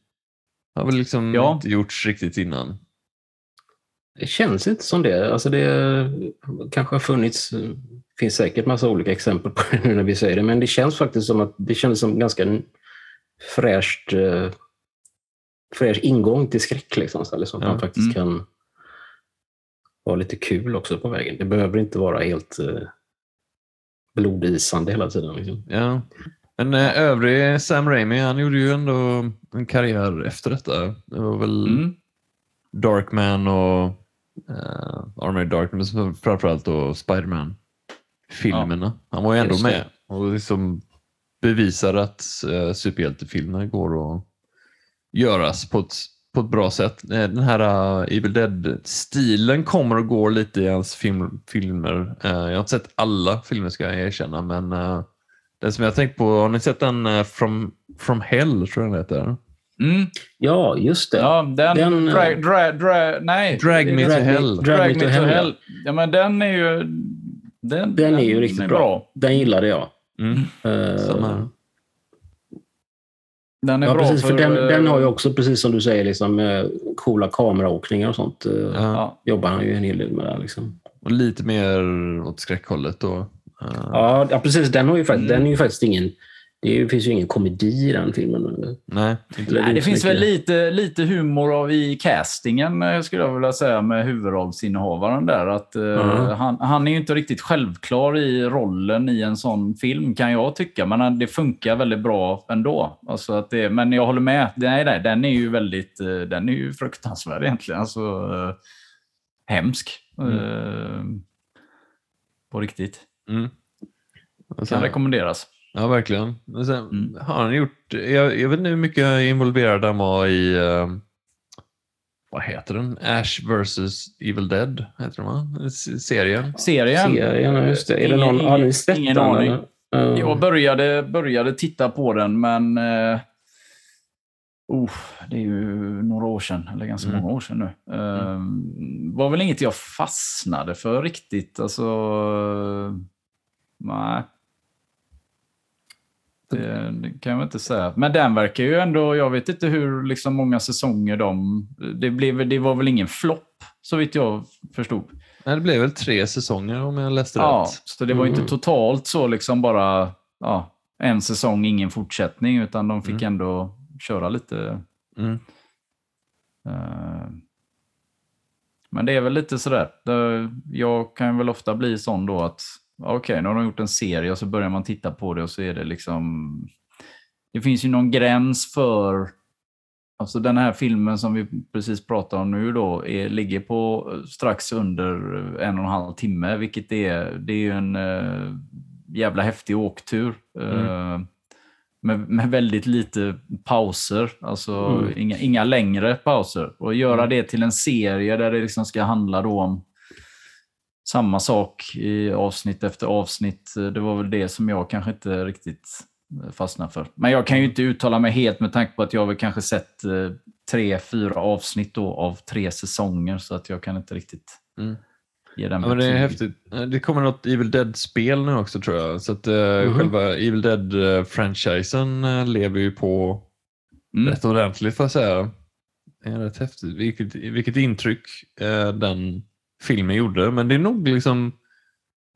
har väl liksom
Ja.
inte gjorts riktigt innan.
Det känns inte som det. Alltså det kanske har funnits, finns säkert massa olika exempel på *laughs* det nu när vi säger det, men det känns faktiskt som att det känns som ganska fräscht, eh, fräsch ingång till skräck. Liksom, så, liksom, att man faktiskt
Mm.
kan ha lite kul också på vägen. Det behöver inte vara helt eh, blodisande hela tiden. Liksom.
Ja. Men eh, övrig Sam Raimi, han gjorde ju ändå en karriär efter detta. Det var väl
Mm.
Darkman och uh, Armored Darkness men framförallt då Spiderman-filmerna. Han var ju ändå
Just det.
med och liksom bevisade att uh, superhjältefilmer går att göras på ett, på ett bra sätt. Eh, Den här uh, Evil Dead-stilen kommer och går lite i hans film, filmer. Eh, jag har inte sett alla filmer ska jag erkänna, men uh, den som jag har tänkt på, har ni sett den uh, From, From Hell, tror jag den heter?
Mm.
Ja, just det.
Ja, den...
Den, eh,
dra, dra, dra, nej.
Drag Me to
Drag
Hell.
Drag Me to Hell,
Ja, men den är ju... Den,
Den är ju riktigt bra. Den gillade jag.
Mm.
Eh,
Samma här.
Den är
Ja,
bra
precis, för den,
eh,
den har ju också, precis som du säger, liksom, eh, coola kameraåkningar och sånt. eh,
Ja.
Jobbar han ju en hel del med. Där, liksom.
Och lite mer åt skräckhållet då. Uh,
Ja, ja, precis. Den, har ju,
Mm.
den är ju faktiskt ingen... Det finns ju ingen komedi i den filmen.
Nej,
Nej, det finns väl lite, lite humor av i castingen, eh, skulle jag vilja säga, med huvudrollsinnehavaren där. Att, eh,
Ja.
han, han är ju inte riktigt självklar i rollen i en sån film, kan jag tycka. Men han- det funkar väldigt bra ändå. Alltså att det, men jag håller med. Nej, nej, den är ju väldigt... eh, Den är ju fruktansvärd egentligen. Alltså, eh, hemsk. Eh, på riktigt.
Mm.
Kan
sen,
rekommenderas.
Ja, verkligen. Men sen
Mm.
har han gjort, jag, jag vet inte hur mycket involverad han var i, eh, vad heter den? Ash vs Evil Dead, heter den Serien.
Serien.
Serien, ja, just det. Är det
Ingen-
någon, har ni
ingen-
sett
ingen
den?
aning.
Eh,
Jag började, började titta på den, men... Eh, oh, det är ju några år sedan, eller ganska
Mm.
många år sedan nu. Eh, var väl inget jag fastnade för riktigt. Alltså... Nej. Det, det kan jag inte säga. Men den verkar ju ändå... Jag vet inte hur liksom, många säsonger de... Det, blev, det var väl ingen flopp, så vitt jag förstod.
Nej, det blev väl tre säsonger om jag läste
Ja,
rätt.
så det var
Mm.
inte totalt så liksom bara ja, en säsong, ingen fortsättning, utan de fick ändå köra lite.
Mm.
eh, men det är väl lite sådär. Jag kan väl ofta bli sån då att okej, nu har de gjort en serie och så börjar man titta på det och så är det liksom... Det finns ju någon gräns för... Alltså den här filmen som vi precis pratar om nu då är, ligger på strax under en och en halv timme, vilket är, det är ju en eh, jävla häftig åktur. eh, med, med väldigt lite pauser, alltså
Mm.
inga, inga längre pauser. Och göra det till en serie där det liksom ska handla om samma sak i avsnitt efter avsnitt. Det var väl det som jag kanske inte riktigt eh, fastnade för. Men jag kan ju inte uttala mig helt med tanke på att jag har väl kanske sett eh, tre, fyra avsnitt då av tre säsonger så att jag kan inte riktigt
Mm.
ge den
Ja, men det är häftigt. Eh, Det kommer något Evil Dead-spel nu också tror jag. Så att uh,
Mhm.
själva Evil Dead-franchisen uh, lever ju på
Mm.
rätt ordentligt får jag säga. Det är rätt häftigt. Vilket, vilket intryck eh, den filmen gjorde. Men det är nog liksom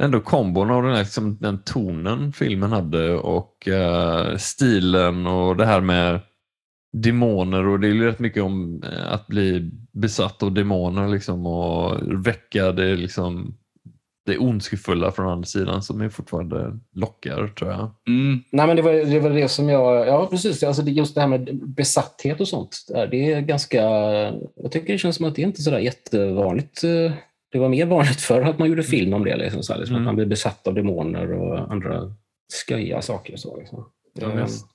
ändå kombon av den, här, liksom, den tonen filmen hade och eh, stilen och det här med demoner och det är ju rätt mycket om eh, att bli besatt av demoner liksom och väcka det liksom det ondskefulla från andra sidan som är fortfarande lockar tror jag.
Mm.
Nej, men det var, det var det som jag... Ja, precis. Alltså, det- just det här med besatthet och sånt. Det är ganska... Jag tycker det känns som att det är inte sådär jättevanligt. Det var mer vanligt förr att man gjorde film om det. Liksom, så här, liksom,
Mm.
Att man blev besatt av demoner och andra skojiga saker. Så, liksom.
Ja, visst.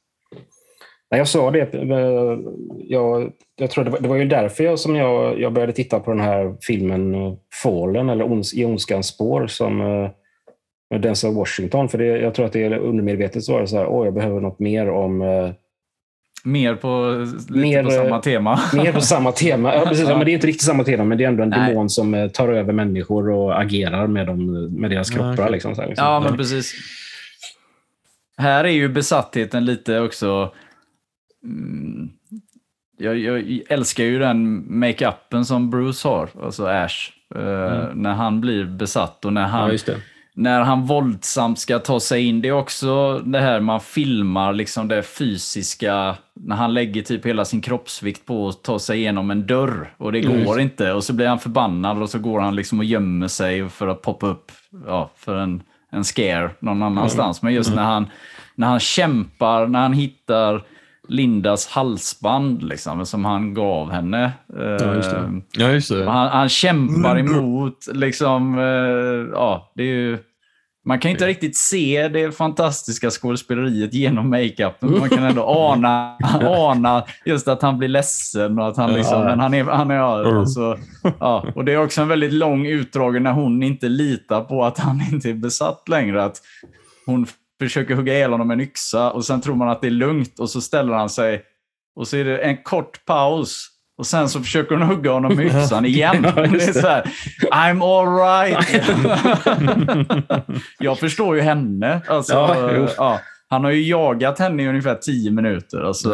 Nej, jag sa det. eh, Jag, jag tror det, var, det var ju därför jag, som jag, jag började titta på den här filmen eh, Fallen, eller ons, I ondskans spår, som med Denzel Washington. För det, jag tror att det är undermedvetet så var det så här, åh, jag behöver något mer om eh,
Mer på, lite
Mer,
på
eh,
samma tema.
Mer på samma tema. Ja, precis. Ja,
Ja.
men det är inte riktigt samma tema, men det är ändå en
Nej.
demon som eh, tar över människor och agerar med, dem, med deras kroppar.
okej.
Liksom, så här, liksom.
Ja, men precis. här är ju besattheten lite också... Mm, jag, jag älskar ju den makeupen som Bruce har, alltså Ash. eh, När han blir besatt och när han,
Mm. Ja, just det.
När han våldsamt ska ta sig in. Det är också det här man filmar, liksom det fysiska. När han lägger typ hela sin kroppsvikt på att ta sig igenom en dörr och det
Mm.
går inte. Och så blir han förbannad och så går han liksom och gömmer sig för att poppa upp ja, för en, en scare någon annanstans. Men
Mm.
just när han, när han kämpar, när han hittar Lindas halsband liksom, som han gav henne.
Ja, just det.
Eh,
Ja, just det.
han, han kämpar emot, liksom, eh, ja, det är ju... Man kan inte riktigt se det fantastiska skådespeleriet genom makeupen, men *laughs* man kan ändå ana, ana just att han blir ledsen och att han liksom,
Ja.
men han är, han är, alltså, ja. Och det är också en väldigt lång utdragen när hon inte litar på att han inte är besatt längre. Att hon försöker hugga ihjäl honom med en yxa och sen tror man att det är lugnt och så ställer han sig och så är det en kort paus och sen så försöker hon hugga honom med *laughs* yxan igen.
Ja,
det är så här, I'm alright. *laughs* jag förstår ju henne. Alltså,
Ja,
ja, han har ju jagat henne i ungefär tio minuter. Alltså,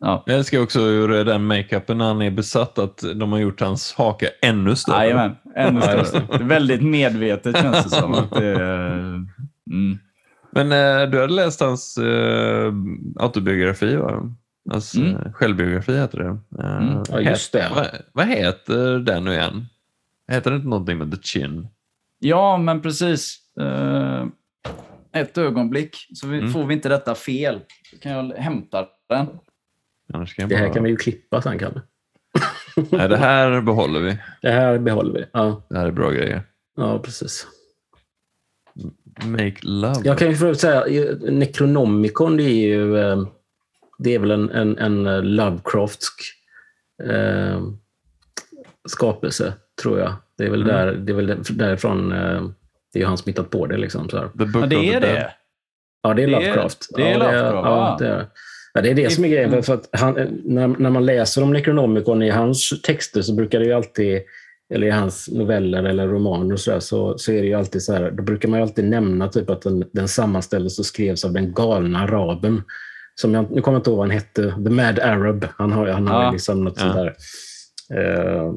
ja.
Jag älskar också hur den makeupen när han är besatt, att de har gjort hans haka ännu större.
Jajamän, ännu större. Väldigt medvetet känns det som. Att det, mm.
Men eh, du hade läst hans eh, autobiografi, va? Hans
Mm.
eh, självbiografi heter det. Eh,
Mm.
Ja, just det.
Vad, vad heter den nu igen? Heter det inte någonting med The Chin?
Ja, men precis. Eh, ett ögonblick, så vi,
Mm.
får vi inte detta fel. Då kan jag hämta den.
Jag
Det här
bara...
kan vi ju klippa sen, Kalle. *laughs*
Nej, det här behåller vi.
Det här behåller vi. Ja,
Det här är bra grejer.
ja precis.
Make love.
Jag kan ju förut säga, eh, Necronomicon det är ju eh, det är väl en, en, en eh, Lovecraftsk eh, skapelse, tror jag. Det är väl,
Mm.
där, det är väl därifrån eh, det är han som hittat på det. Liksom, så här.
The Book
Ja, det är det.
Ja, det är
Det är-
Lovecraft.
det är
ja,
Lovecraft,
ja,
va?
det är, ja, det är det som är grejen. För att han, eh, när, när man läser om Necronomicon i hans texter så brukar det ju alltid, eller i hans noveller eller romaner och så, där, så, så är det ju alltid så här, då brukar man ju alltid nämna typ att den, den sammanställdes och skrevs av den galna araben. Som jag, nu kommer jag inte ihåg vad han hette, The Mad Arab. Han har, han har
Ja.
ju liksom något
Ja.
sånt där. Eh,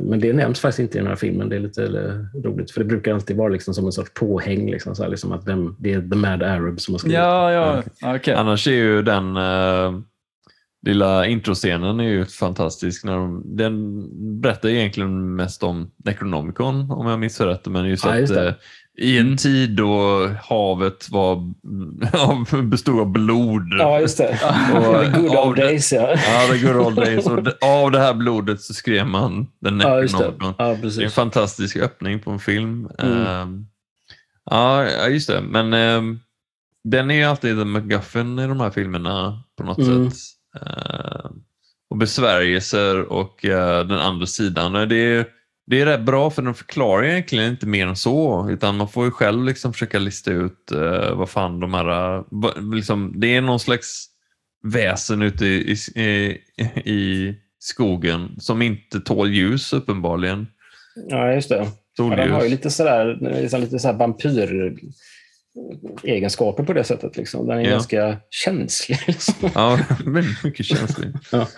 men det nämns faktiskt inte i den här filmen. Det är lite eh, roligt, för det brukar alltid vara liksom som en sorts påhäng. Liksom, så här, liksom att vem, det är The Mad Arab som har skrivit
Ja, ja, okej.
Annars är ju den lilla introscenen är ju fantastisk. När de, den berättar egentligen mest om Necronomicon om jag minns rätt. Men just
Ja,
att
just det.
I en tid då havet var, *laughs* bestod av blod.
Ja, just det. *laughs*
Och
The good old days, ja.
Ja, the good old days. Och av det här blodet så skrev man den
Ja, just det. Ja,
Det är en
precis.
fantastisk öppning på en film.
Mm.
Ehm, ja, just det. Men ehm, den är ju alltid en McGuffin i de här filmerna på något
Mm.
sätt. Ehm, och besvärjelser och eh, den andra sidan. Det är, det är rätt bra för den förklarar egentligen inte mer än så. Utan man får ju själv liksom försöka lista ut uh, vad fan de här... eh, vad- liksom, det är någon slags väsen ute i, i, i, skogen som inte tål ljus uppenbarligen.
Ja, just det. Ja, den har ju lite sådär, liksom lite sådär vampyr egenskaper på det sättet. Liksom. Den är
Ja.
ganska känslig. *laughs* Liksom.
Ja, väldigt mycket känslig.
Ja.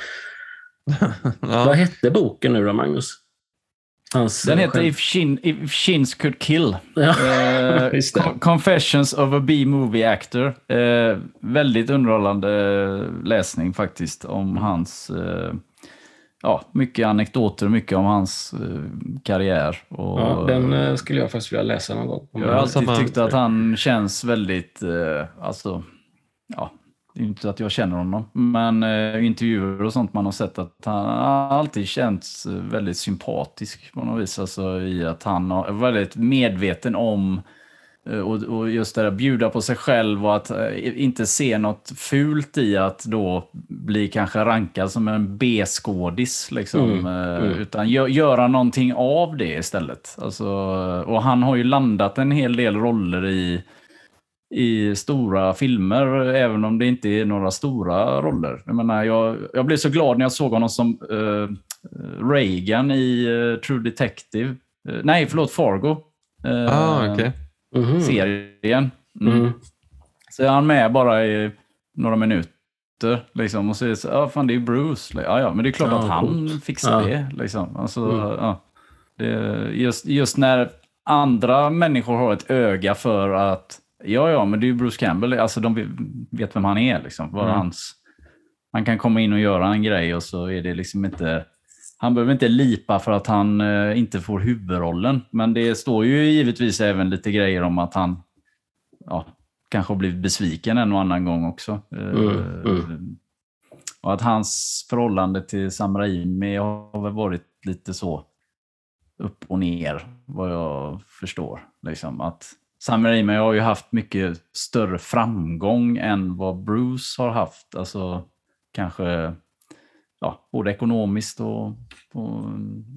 Vad
ja.
hette boken nu då, Magnus? Hans,
Den
eh,
heter If, Shin, If Shins Could Kill.
Ja, *laughs* just det.
Con- Confessions of a B-movie actor. Eh, väldigt underhållande läsning faktiskt om hans... Eh, ja, mycket anekdoter, mycket om hans karriär. Och,
Ja, den skulle jag faktiskt vilja läsa någon gång.
jag har alltid tyckt att han känns väldigt... Alltså, ja, inte att jag känner honom, men eh, intervjuer och sånt man har sett att han alltid känts eh, väldigt sympatisk på något vis. Alltså i att han är väldigt medveten om eh, och, och just det där bjuda på sig själv och att eh, inte se något fult i att då bli kanske rankad som en B-skådis. Liksom,
Mm, mm.
Utan gö göra någonting av det istället. Alltså, och han har ju landat en hel del roller i i stora filmer, även om det inte är några stora roller. Jag, menar, jag, jag blev så glad när jag såg honom som eh, Reagan i eh, True Detective. Eh, nej, förlåt, Fargo. Eh,
Ah, okej.
Mhm.
Serien. Mm.
Mm.
Så är han med bara i några minuter. Liksom, och så är det så, ja fan det är Bruce. Ja, ja, men det är klart
Ja,
att han
coolt.
fixar
Ja.
det. Liksom. Alltså,
Mm.
ja. det, just, just när andra människor har ett öga för att, ja ja, men det är ju Bruce Campbell. Alltså de vet- vem han är. Liksom. Vad
Mm.
hans, han kan komma in och göra en grej och så är det liksom inte... Han behöver inte lipa för att han eh, inte får huvudrollen. Men det står ju givetvis även lite grejer om att han ja, kanske har blivit besviken en och annan gång också. Eh,
Mm, mm.
Och att hans förhållande till Sam Raimi har väl varit lite så upp och ner, vad jag förstår. Liksom att Sam Raimi har ju haft mycket större framgång än vad Bruce har haft. Alltså kanske ja, både ekonomiskt och, och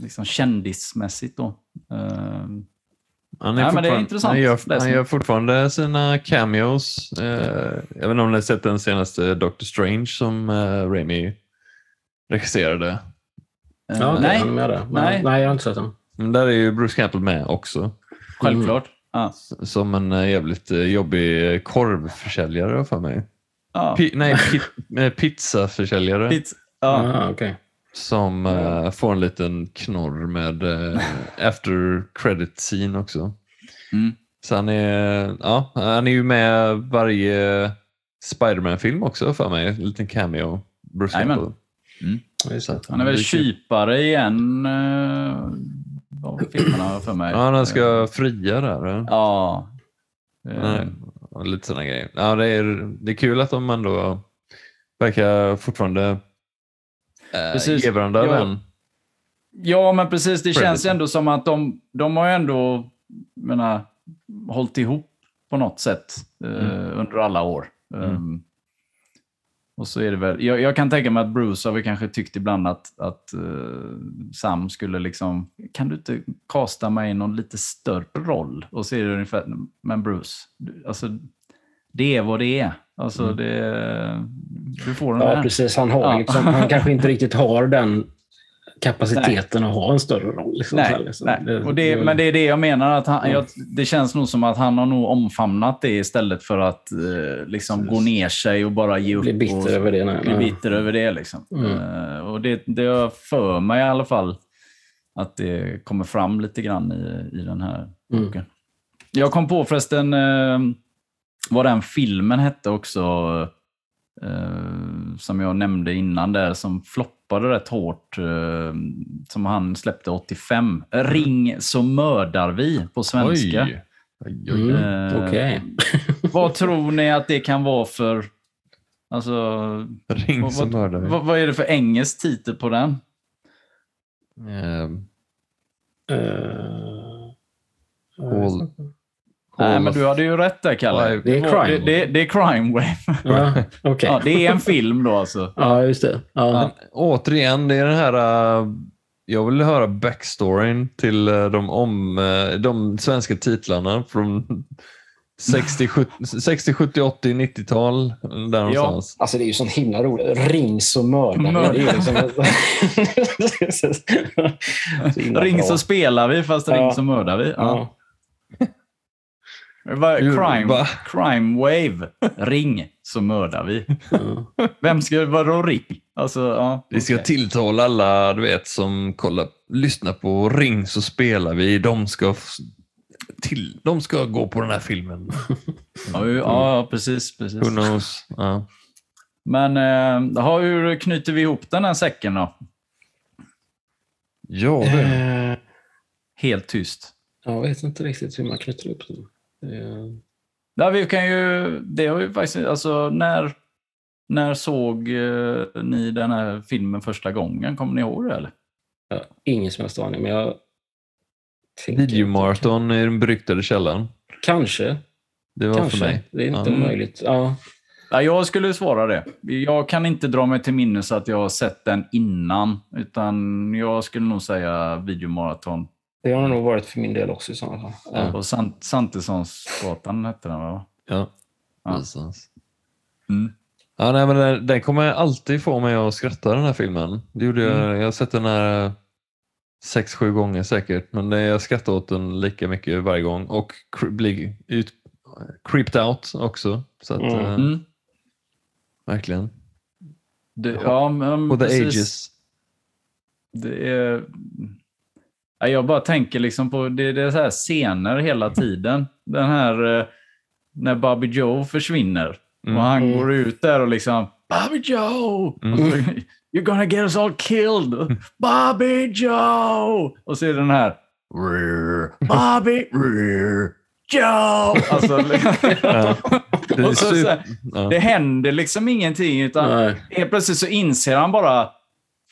liksom kändismässigt. Då. Eh,
Han, är
Ja, men det är
fortfarande-
intressant
han, gör, han gör fortfarande sina cameos. Eh, jag vet inte om ni har sett den senaste Doctor Strange som eh, Raimi regisserade.
eh,
Ja,
nej,
där. Men-
nej.
nej, jag har inte sett den.
Men där är ju Bruce Campbell med också.
självklart. Ja.
Som en eh, jävligt eh, jobbig korvförsäljare för mig.
Ja.
Pi- nej, pi- *laughs* eh, pizzaförsäljare.
Pizza.
Ah, okej.
Som eh, får en liten knorr med eh, after credit scene också.
Mm.
Så han är, ja, han är ju med varje Spiderman-film också för mig. En liten cameo. Bruce. Campbell.
Det.
Han är väl kypare igen filmerna för mig.
Ja, han
Eh,
ska fria där. eh.
Ja. Eh,
Nej, lite sådana grejer. Ja, det, är, det är kul att de ändå verkar fortfarande eh,
Precis.
ge varandra
Ja.
den.
Ja, men precis. Det känns ju ändå som att de, de har ju ändå menar, hållit ihop på något sätt eh,
Mm.
under alla år. Um, och så är det väl, jag, jag kan tänka mig att Bruce har väl kanske tyckt ibland att, att eh, Sam skulle liksom, kan du inte kasta mig i någon lite större roll? Och så är det ungefär, men Bruce, alltså, det är vad det är. Alltså,
Mm.
det, du får den
Ja,
där.
precis. Han, har
Ja.
liksom, han kanske inte riktigt har den kapaciteten att ha en större roll. Liksom, så här,
Nej,
liksom.
nej. Och det, men det är det jag menar. Att han,
Mm.
jag, det känns nog som att han har nog omfamnat det istället för att eh, liksom gå ner sig och bara ge upp.
blir bitter
och,
över det. Nej,
bli
nej.
bitter över det. Liksom.
Mm.
Eh, och det, det har för mig i alla fall att det kommer fram lite grann i, i den här
Mm.
boken. Jag kom på förresten eh, vad den filmen hette också, eh, som jag nämnde innan där, som floppade rätt hårt, eh, som han släppte 85. Ring så mördar vi på svenska.
Oj. Oj.
Mm,
Eh,
Okej. *laughs*
Vad tror ni att det kan vara för... Alltså,
Ring så
vad,
mördar vi.
vad, vad är det för engelsk titel på den?
Eh,
Eh,
Hall-
Nej, men du hade ju rätt där, Kalle.
Det är crime.
Det, det, det är Crime Wave. *laughs*
Ja, okej.
Ja, det är en film då alltså. *laughs*
Ja, just det. Ja.
Ja.
Återigen, det är den här... äh, jag vill höra backstoryn till äh, de, om, äh, de svenska titlarna från 60, 70, 60, 70 80, 90-tal. Där någonstans.
Alltså det är ju sån himla roligt. Rings och mördare. Liksom... *laughs* så himla
Ring
bra.
så spelar vi, fast
Ja.
ring så mördar vi. Ja.
Ja.
Va-
Hur-
Crime,
va?
crime Wave. Ring så mördar vi.
Ja.
Vem ska... Vadå ring? Alltså, ja.
Vi ska
okej.
tilltala alla du vet, som kollar, lyssnar på Ring så spelar vi. De ska, till, de ska gå på den här filmen. *laughs*
Ja, ju- ja, precis. precis.
Who knows? Ja.
Men eh, hur knyter vi ihop den här säcken då?
Ja, det.
Eh,
Helt tyst.
Jag vet inte riktigt hur man knyter upp den.
Ja, vi kan ju, det har ju faktiskt, alltså när, när såg eh, ni den här filmen första gången? Kommer ni ihåg det eller?
Har ingen som helst aning, men jag...
Videomaraton i den beryktade källaren.
Kanske.
Det var
Kanske.
för mig.
Det är inte
Ja.
omöjligt. Ja.
Ja, jag skulle svara det. Jag kan inte dra mig till minnes att jag har sett den innan, utan jag skulle nog säga videomaraton.
Det har nog varit för min del också i sådana fall. Ja.
På Sant- Santessonsgatan hette den va?
Ja,
Ja. Mm.
Ja, nej, men den, den kommer alltid få mig att skratta den här filmen. Det gjorde jag,
Mm.
jag har sett den här sex, sju gånger säkert, men det, jag skrattar åt den lika mycket varje gång och blir ut, creeped out också. Så att,
Mm.
eh,
Mm.
verkligen.
Det, ja, men,
For the
precis.
ages.
Det är... Ja, jag bara tänker liksom på det, det är så här scener hela tiden. Den här eh, när Bobby Joe försvinner och han
Mm.
går ut där och liksom Bobby Joe! Och så, You're gonna get us all killed! Bobby Joe! Och så är den här "Rrr, Bobby Joe! Alltså, *laughs*
Ja. Det, är
och så, så
super,
här,
ja.
det händer liksom ingenting utan helt plötsligt så inser han bara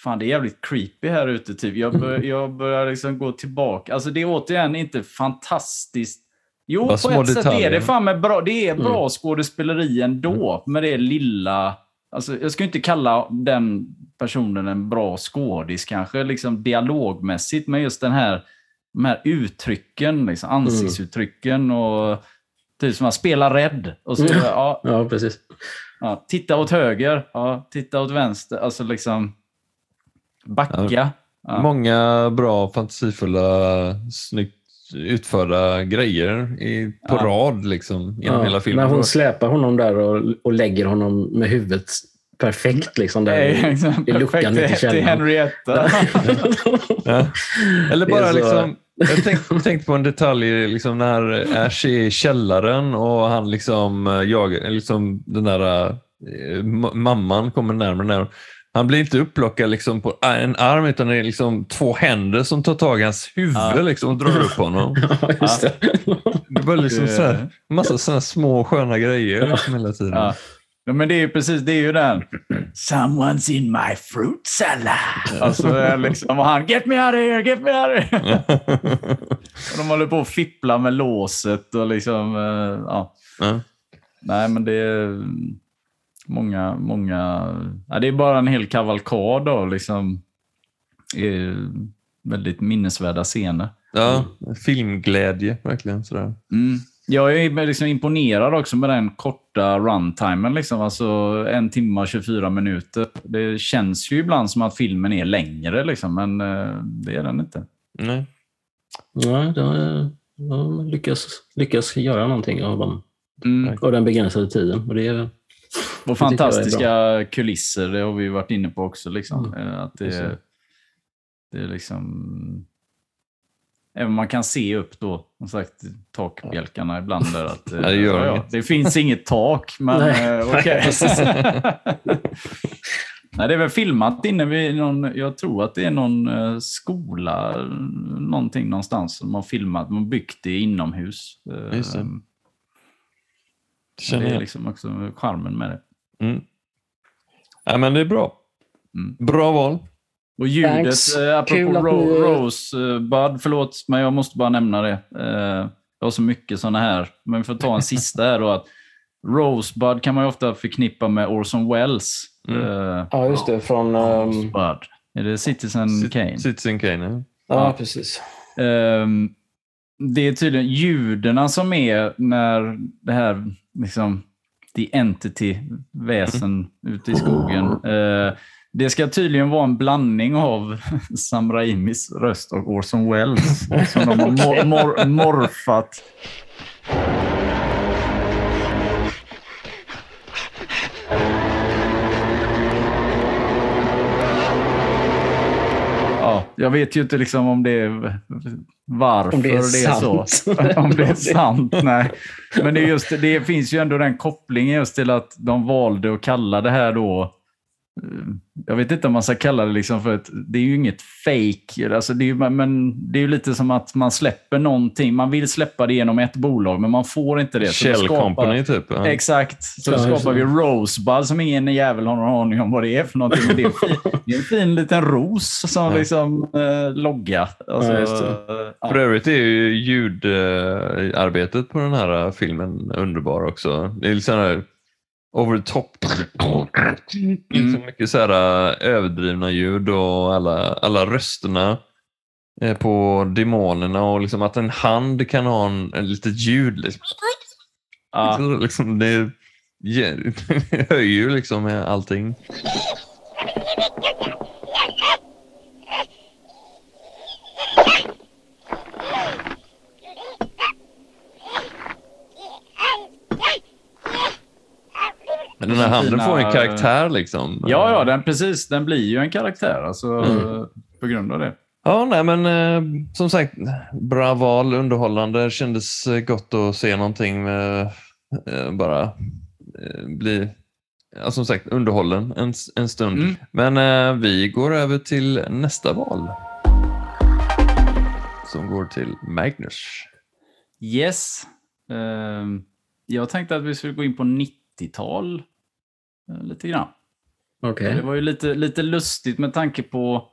Fan, det är jävligt creepy här ute. Typ. Jag, bör, jag börjar liksom gå tillbaka. Alltså det är återigen inte fantastiskt. Jo,
Bara
på ett sätt är
detaljer.
det fan med bra. Det är bra skådespeleri ändå. Med det lilla... Alltså, jag skulle inte kalla den personen en bra skådis kanske, liksom dialogmässigt. Men just den här, de här uttrycken, liksom, ansiktsuttrycken och typ som att spela rädd. Och så,
Mm.
ja,
Ja, precis.
Ja, titta åt höger, ja, titta åt vänster. Alltså liksom backa. Ja.
Många bra, fantasifulla, snyggt utförda grejer i, på
Ja.
rad liksom, genom
Ja,
hela filmen.
när hon släpar honom där och, och lägger honom med huvudet perfekt liksom där
Nej,
i,
liksom,
i luckan
perfekt
ute i källaren.
Henrietta. *laughs*
Ja. Eller bara
så-
liksom, jag tänkte *laughs* tänkt på en detalj liksom när Ash är i källaren och han liksom jagar, liksom den där eh, ma- mamman kommer närmare närmare. Han blir inte upplockad liksom på en arm utan det är liksom två händer som tar tag i hans huvud
Ja.
liksom, och drar upp honom. *laughs*
Ja, just det. *laughs*
Det var liksom så här, massa sådana små sköna grejer liksom hela tiden.
Ja. Ja, men det är ju precis, det är ju den. Someone's in my fruit salad. Alltså, liksom, och han, get me out of here, get me out of here. *laughs* Och de håller på att fippla med låset och liksom, eh, ja.
Ja.
Nej, men det är många, många... Ja, det är bara en hel kavalkad av liksom, eh, väldigt minnesvärda scener.
Ja, filmglädje verkligen. Sådär.
Mm. Jag är liksom imponerad också med den korta runtimen. Liksom. Alltså en timme och 24 minuter. Det känns ju ibland som att filmen är längre, liksom, men eh, det är den inte.
Nej.
Ja, de, de lyckas, lyckas göra någonting av, dem,
Mm.
av den begränsade tiden. Och det är,
Och fantastiska kulisser, det har vi varit inne på också. Liksom.
Mm.
Eh, Att det, det är liksom... Även man kan se upp då, som sagt, takbjälkarna ibland. Där, att,
Ja, det gör
ja,
inget.
det finns inget tak, men
Nej.
eh, okej. *laughs* Nej, det är väl filmat inne vid någon, jag tror att det är någon eh, skola, någonting någonstans som har filmat, de har byggt det inomhus.
Just det.
Det
Känner
är liksom också charmen med det.
Mm. Ja, men det är bra.
Mm.
Bra val.
Och ljudet,
Thanks.
eh, apropå
Kul
Ro-
ni-
Rosebud, förlåt, men jag måste bara nämna det. Eh, jag har så mycket sådana här, men vi får ta en *laughs* sista här då. Att Rosebud kan man ju ofta förknippa med Orson Welles.
Mm.
Eh,
ja, just det. Från... Um,
Rosebud. Är det Citizen
Cit-
Kane?
Citizen Kane. ja.
ja,
Ja.
precis.
Ehm, det är tydligen ljuden som är när det här, liksom, the entity, väsen ute i skogen. Eh, det ska tydligen vara en blandning av *laughs* Sam Raimis röst och Orson Welles. Som de har mor- *laughs* mor- morfat. Jag vet ju inte liksom om det är varför
Om det är
så.
sant. *laughs*
om det är sant, nej. Men det, är just, det finns ju ändå den kopplingen just till att de valde att kalla det här då jag vet inte om man ska kalla det liksom för ett... Det är ju inget fake. Alltså det är ju, men det är ju lite som att man släpper någonting. Man vill släppa det genom ett bolag, men man får inte det.
Shell
skapar-
Company typ. Ja.
Exakt. Så
Ja,
skapar vi. Rosebud som ingen jävel har någon aning om vad det är för någonting. Det är, en fin, det är en fin liten ros som
Ja.
liksom eh, logga. Alltså,
Ja, just det.
eh, ja.
För övrigt är ju ljudarbetet på den här filmen underbar också. Det är här over the top. Mm. Så mycket så här äh, överdrivna ljud och alla, alla rösterna eh, på demonerna och liksom att en hand kan ha en, en litet ljud. Liksom.
Ja.
Liksom det ge- *laughs* höjer ju liksom allting. Den här handen
fina-
får en karaktär liksom.
Ja, ja, den, precis. Den blir ju en karaktär alltså,
Mm.
på grund av det.
Ja, nej, men eh, som sagt, bra val, underhållande. Kändes eh, gott att se någonting med eh, bara eh, bli, ja, som sagt, underhållen en, en stund.
Mm.
Men eh, vi går över till nästa val. Som går till Magnus.
Yes. Ehm, jag tänkte att vi skulle gå in på 90-tal eh, lite grann.
Okej.
Det var ju lite, lite lustigt med tanke på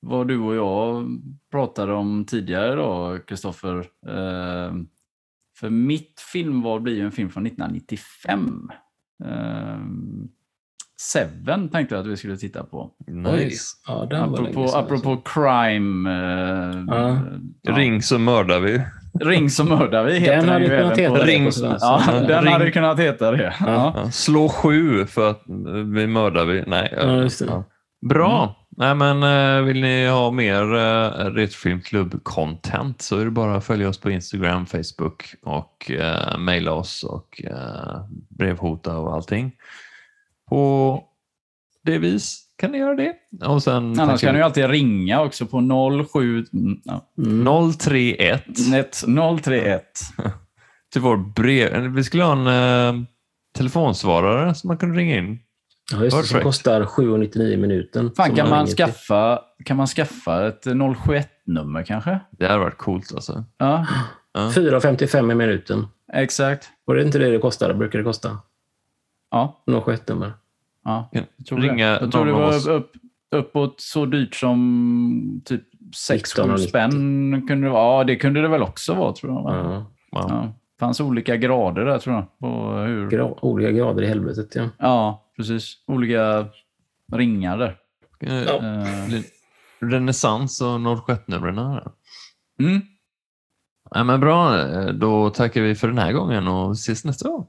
vad du och jag pratade om tidigare då, Kristoffer. Ehm, för mitt filmval blir ju en film från 1995. Ehm, Seven tänkte jag att vi skulle titta på.
Nice.
Ja, den var
Apropå,
länge sedan,
apropå crime. eh,
Ja.
ja.
Ring så mördar vi.
Ring så mördar vi heter
Den hade
ju
kunnat heta
Ring-.
Ja, den
Ring-
hade kunnat heta det. Ja.
Ja, slå sju för att eh, vi mördar vi. Nej.
Ja, just det.
Ja. Bra. Nej, men, eh, vill ni ha mer uh, Retrofilmklubb-content så är det bara att följa oss på Instagram, Facebook och uh, mejla oss och uh, brevhota och allting. På det vis kan ni göra det. Och sen
Annars kan du ju alltid ringa också på 07... mm, Ja,
Mm.
031
net 031. *laughs*
till vår brev. Vi skulle ha en eh, telefonsvarare som man kunde ringa in.
Ja, just det, som kostar 7,99 minuten.
Fan, kan man,
till.
skaffa, kan man skaffa ett 071-nummer kanske?
Det hade varit coolt alltså.
Ja,
4,55 i minuten.
exakt.
Var det inte det det kostade? Brukar det kosta?
Ja,
07 nummer.
Ja. Jag tror,
ringa
det. Jag tror det var upp, uppåt så dyrt som typ 6-7
1990.
spänn. Kunde det vara. Ja, det kunde det väl också vara tror jag. va?
Ja.
Ja.
Ja. Det fanns olika grader där tror jag. På hur...
Gra- olika grader i helvetet, ja.
Ja, precis. Olika ringar där.
Eh,
Eh,
blir Renässans och 07-numren här.
Mm.
Ja, men bra, Eh, då tackar vi för den här gången och ses nästa gång.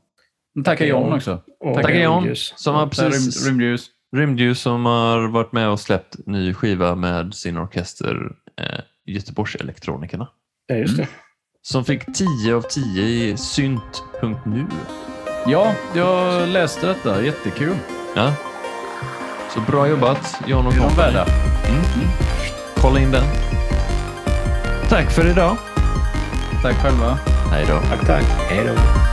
Tackar John också.
Och
Tackar John som har precis
rymdljus.
Rymdljus som har varit med och släppt ny skiva med sin orkester eh, Göteborgselektronikerna.
Ja, just det.
Som fick 10 av 10 i synt.nu.
Ja, jag läste detta. Jättekul.
Ja. Så bra jobbat John och
Det är de
company.
värda.
Mm. Kolla in den. Tack för idag.
Tack själva.
Hej då.
Tack, tack. Hej då.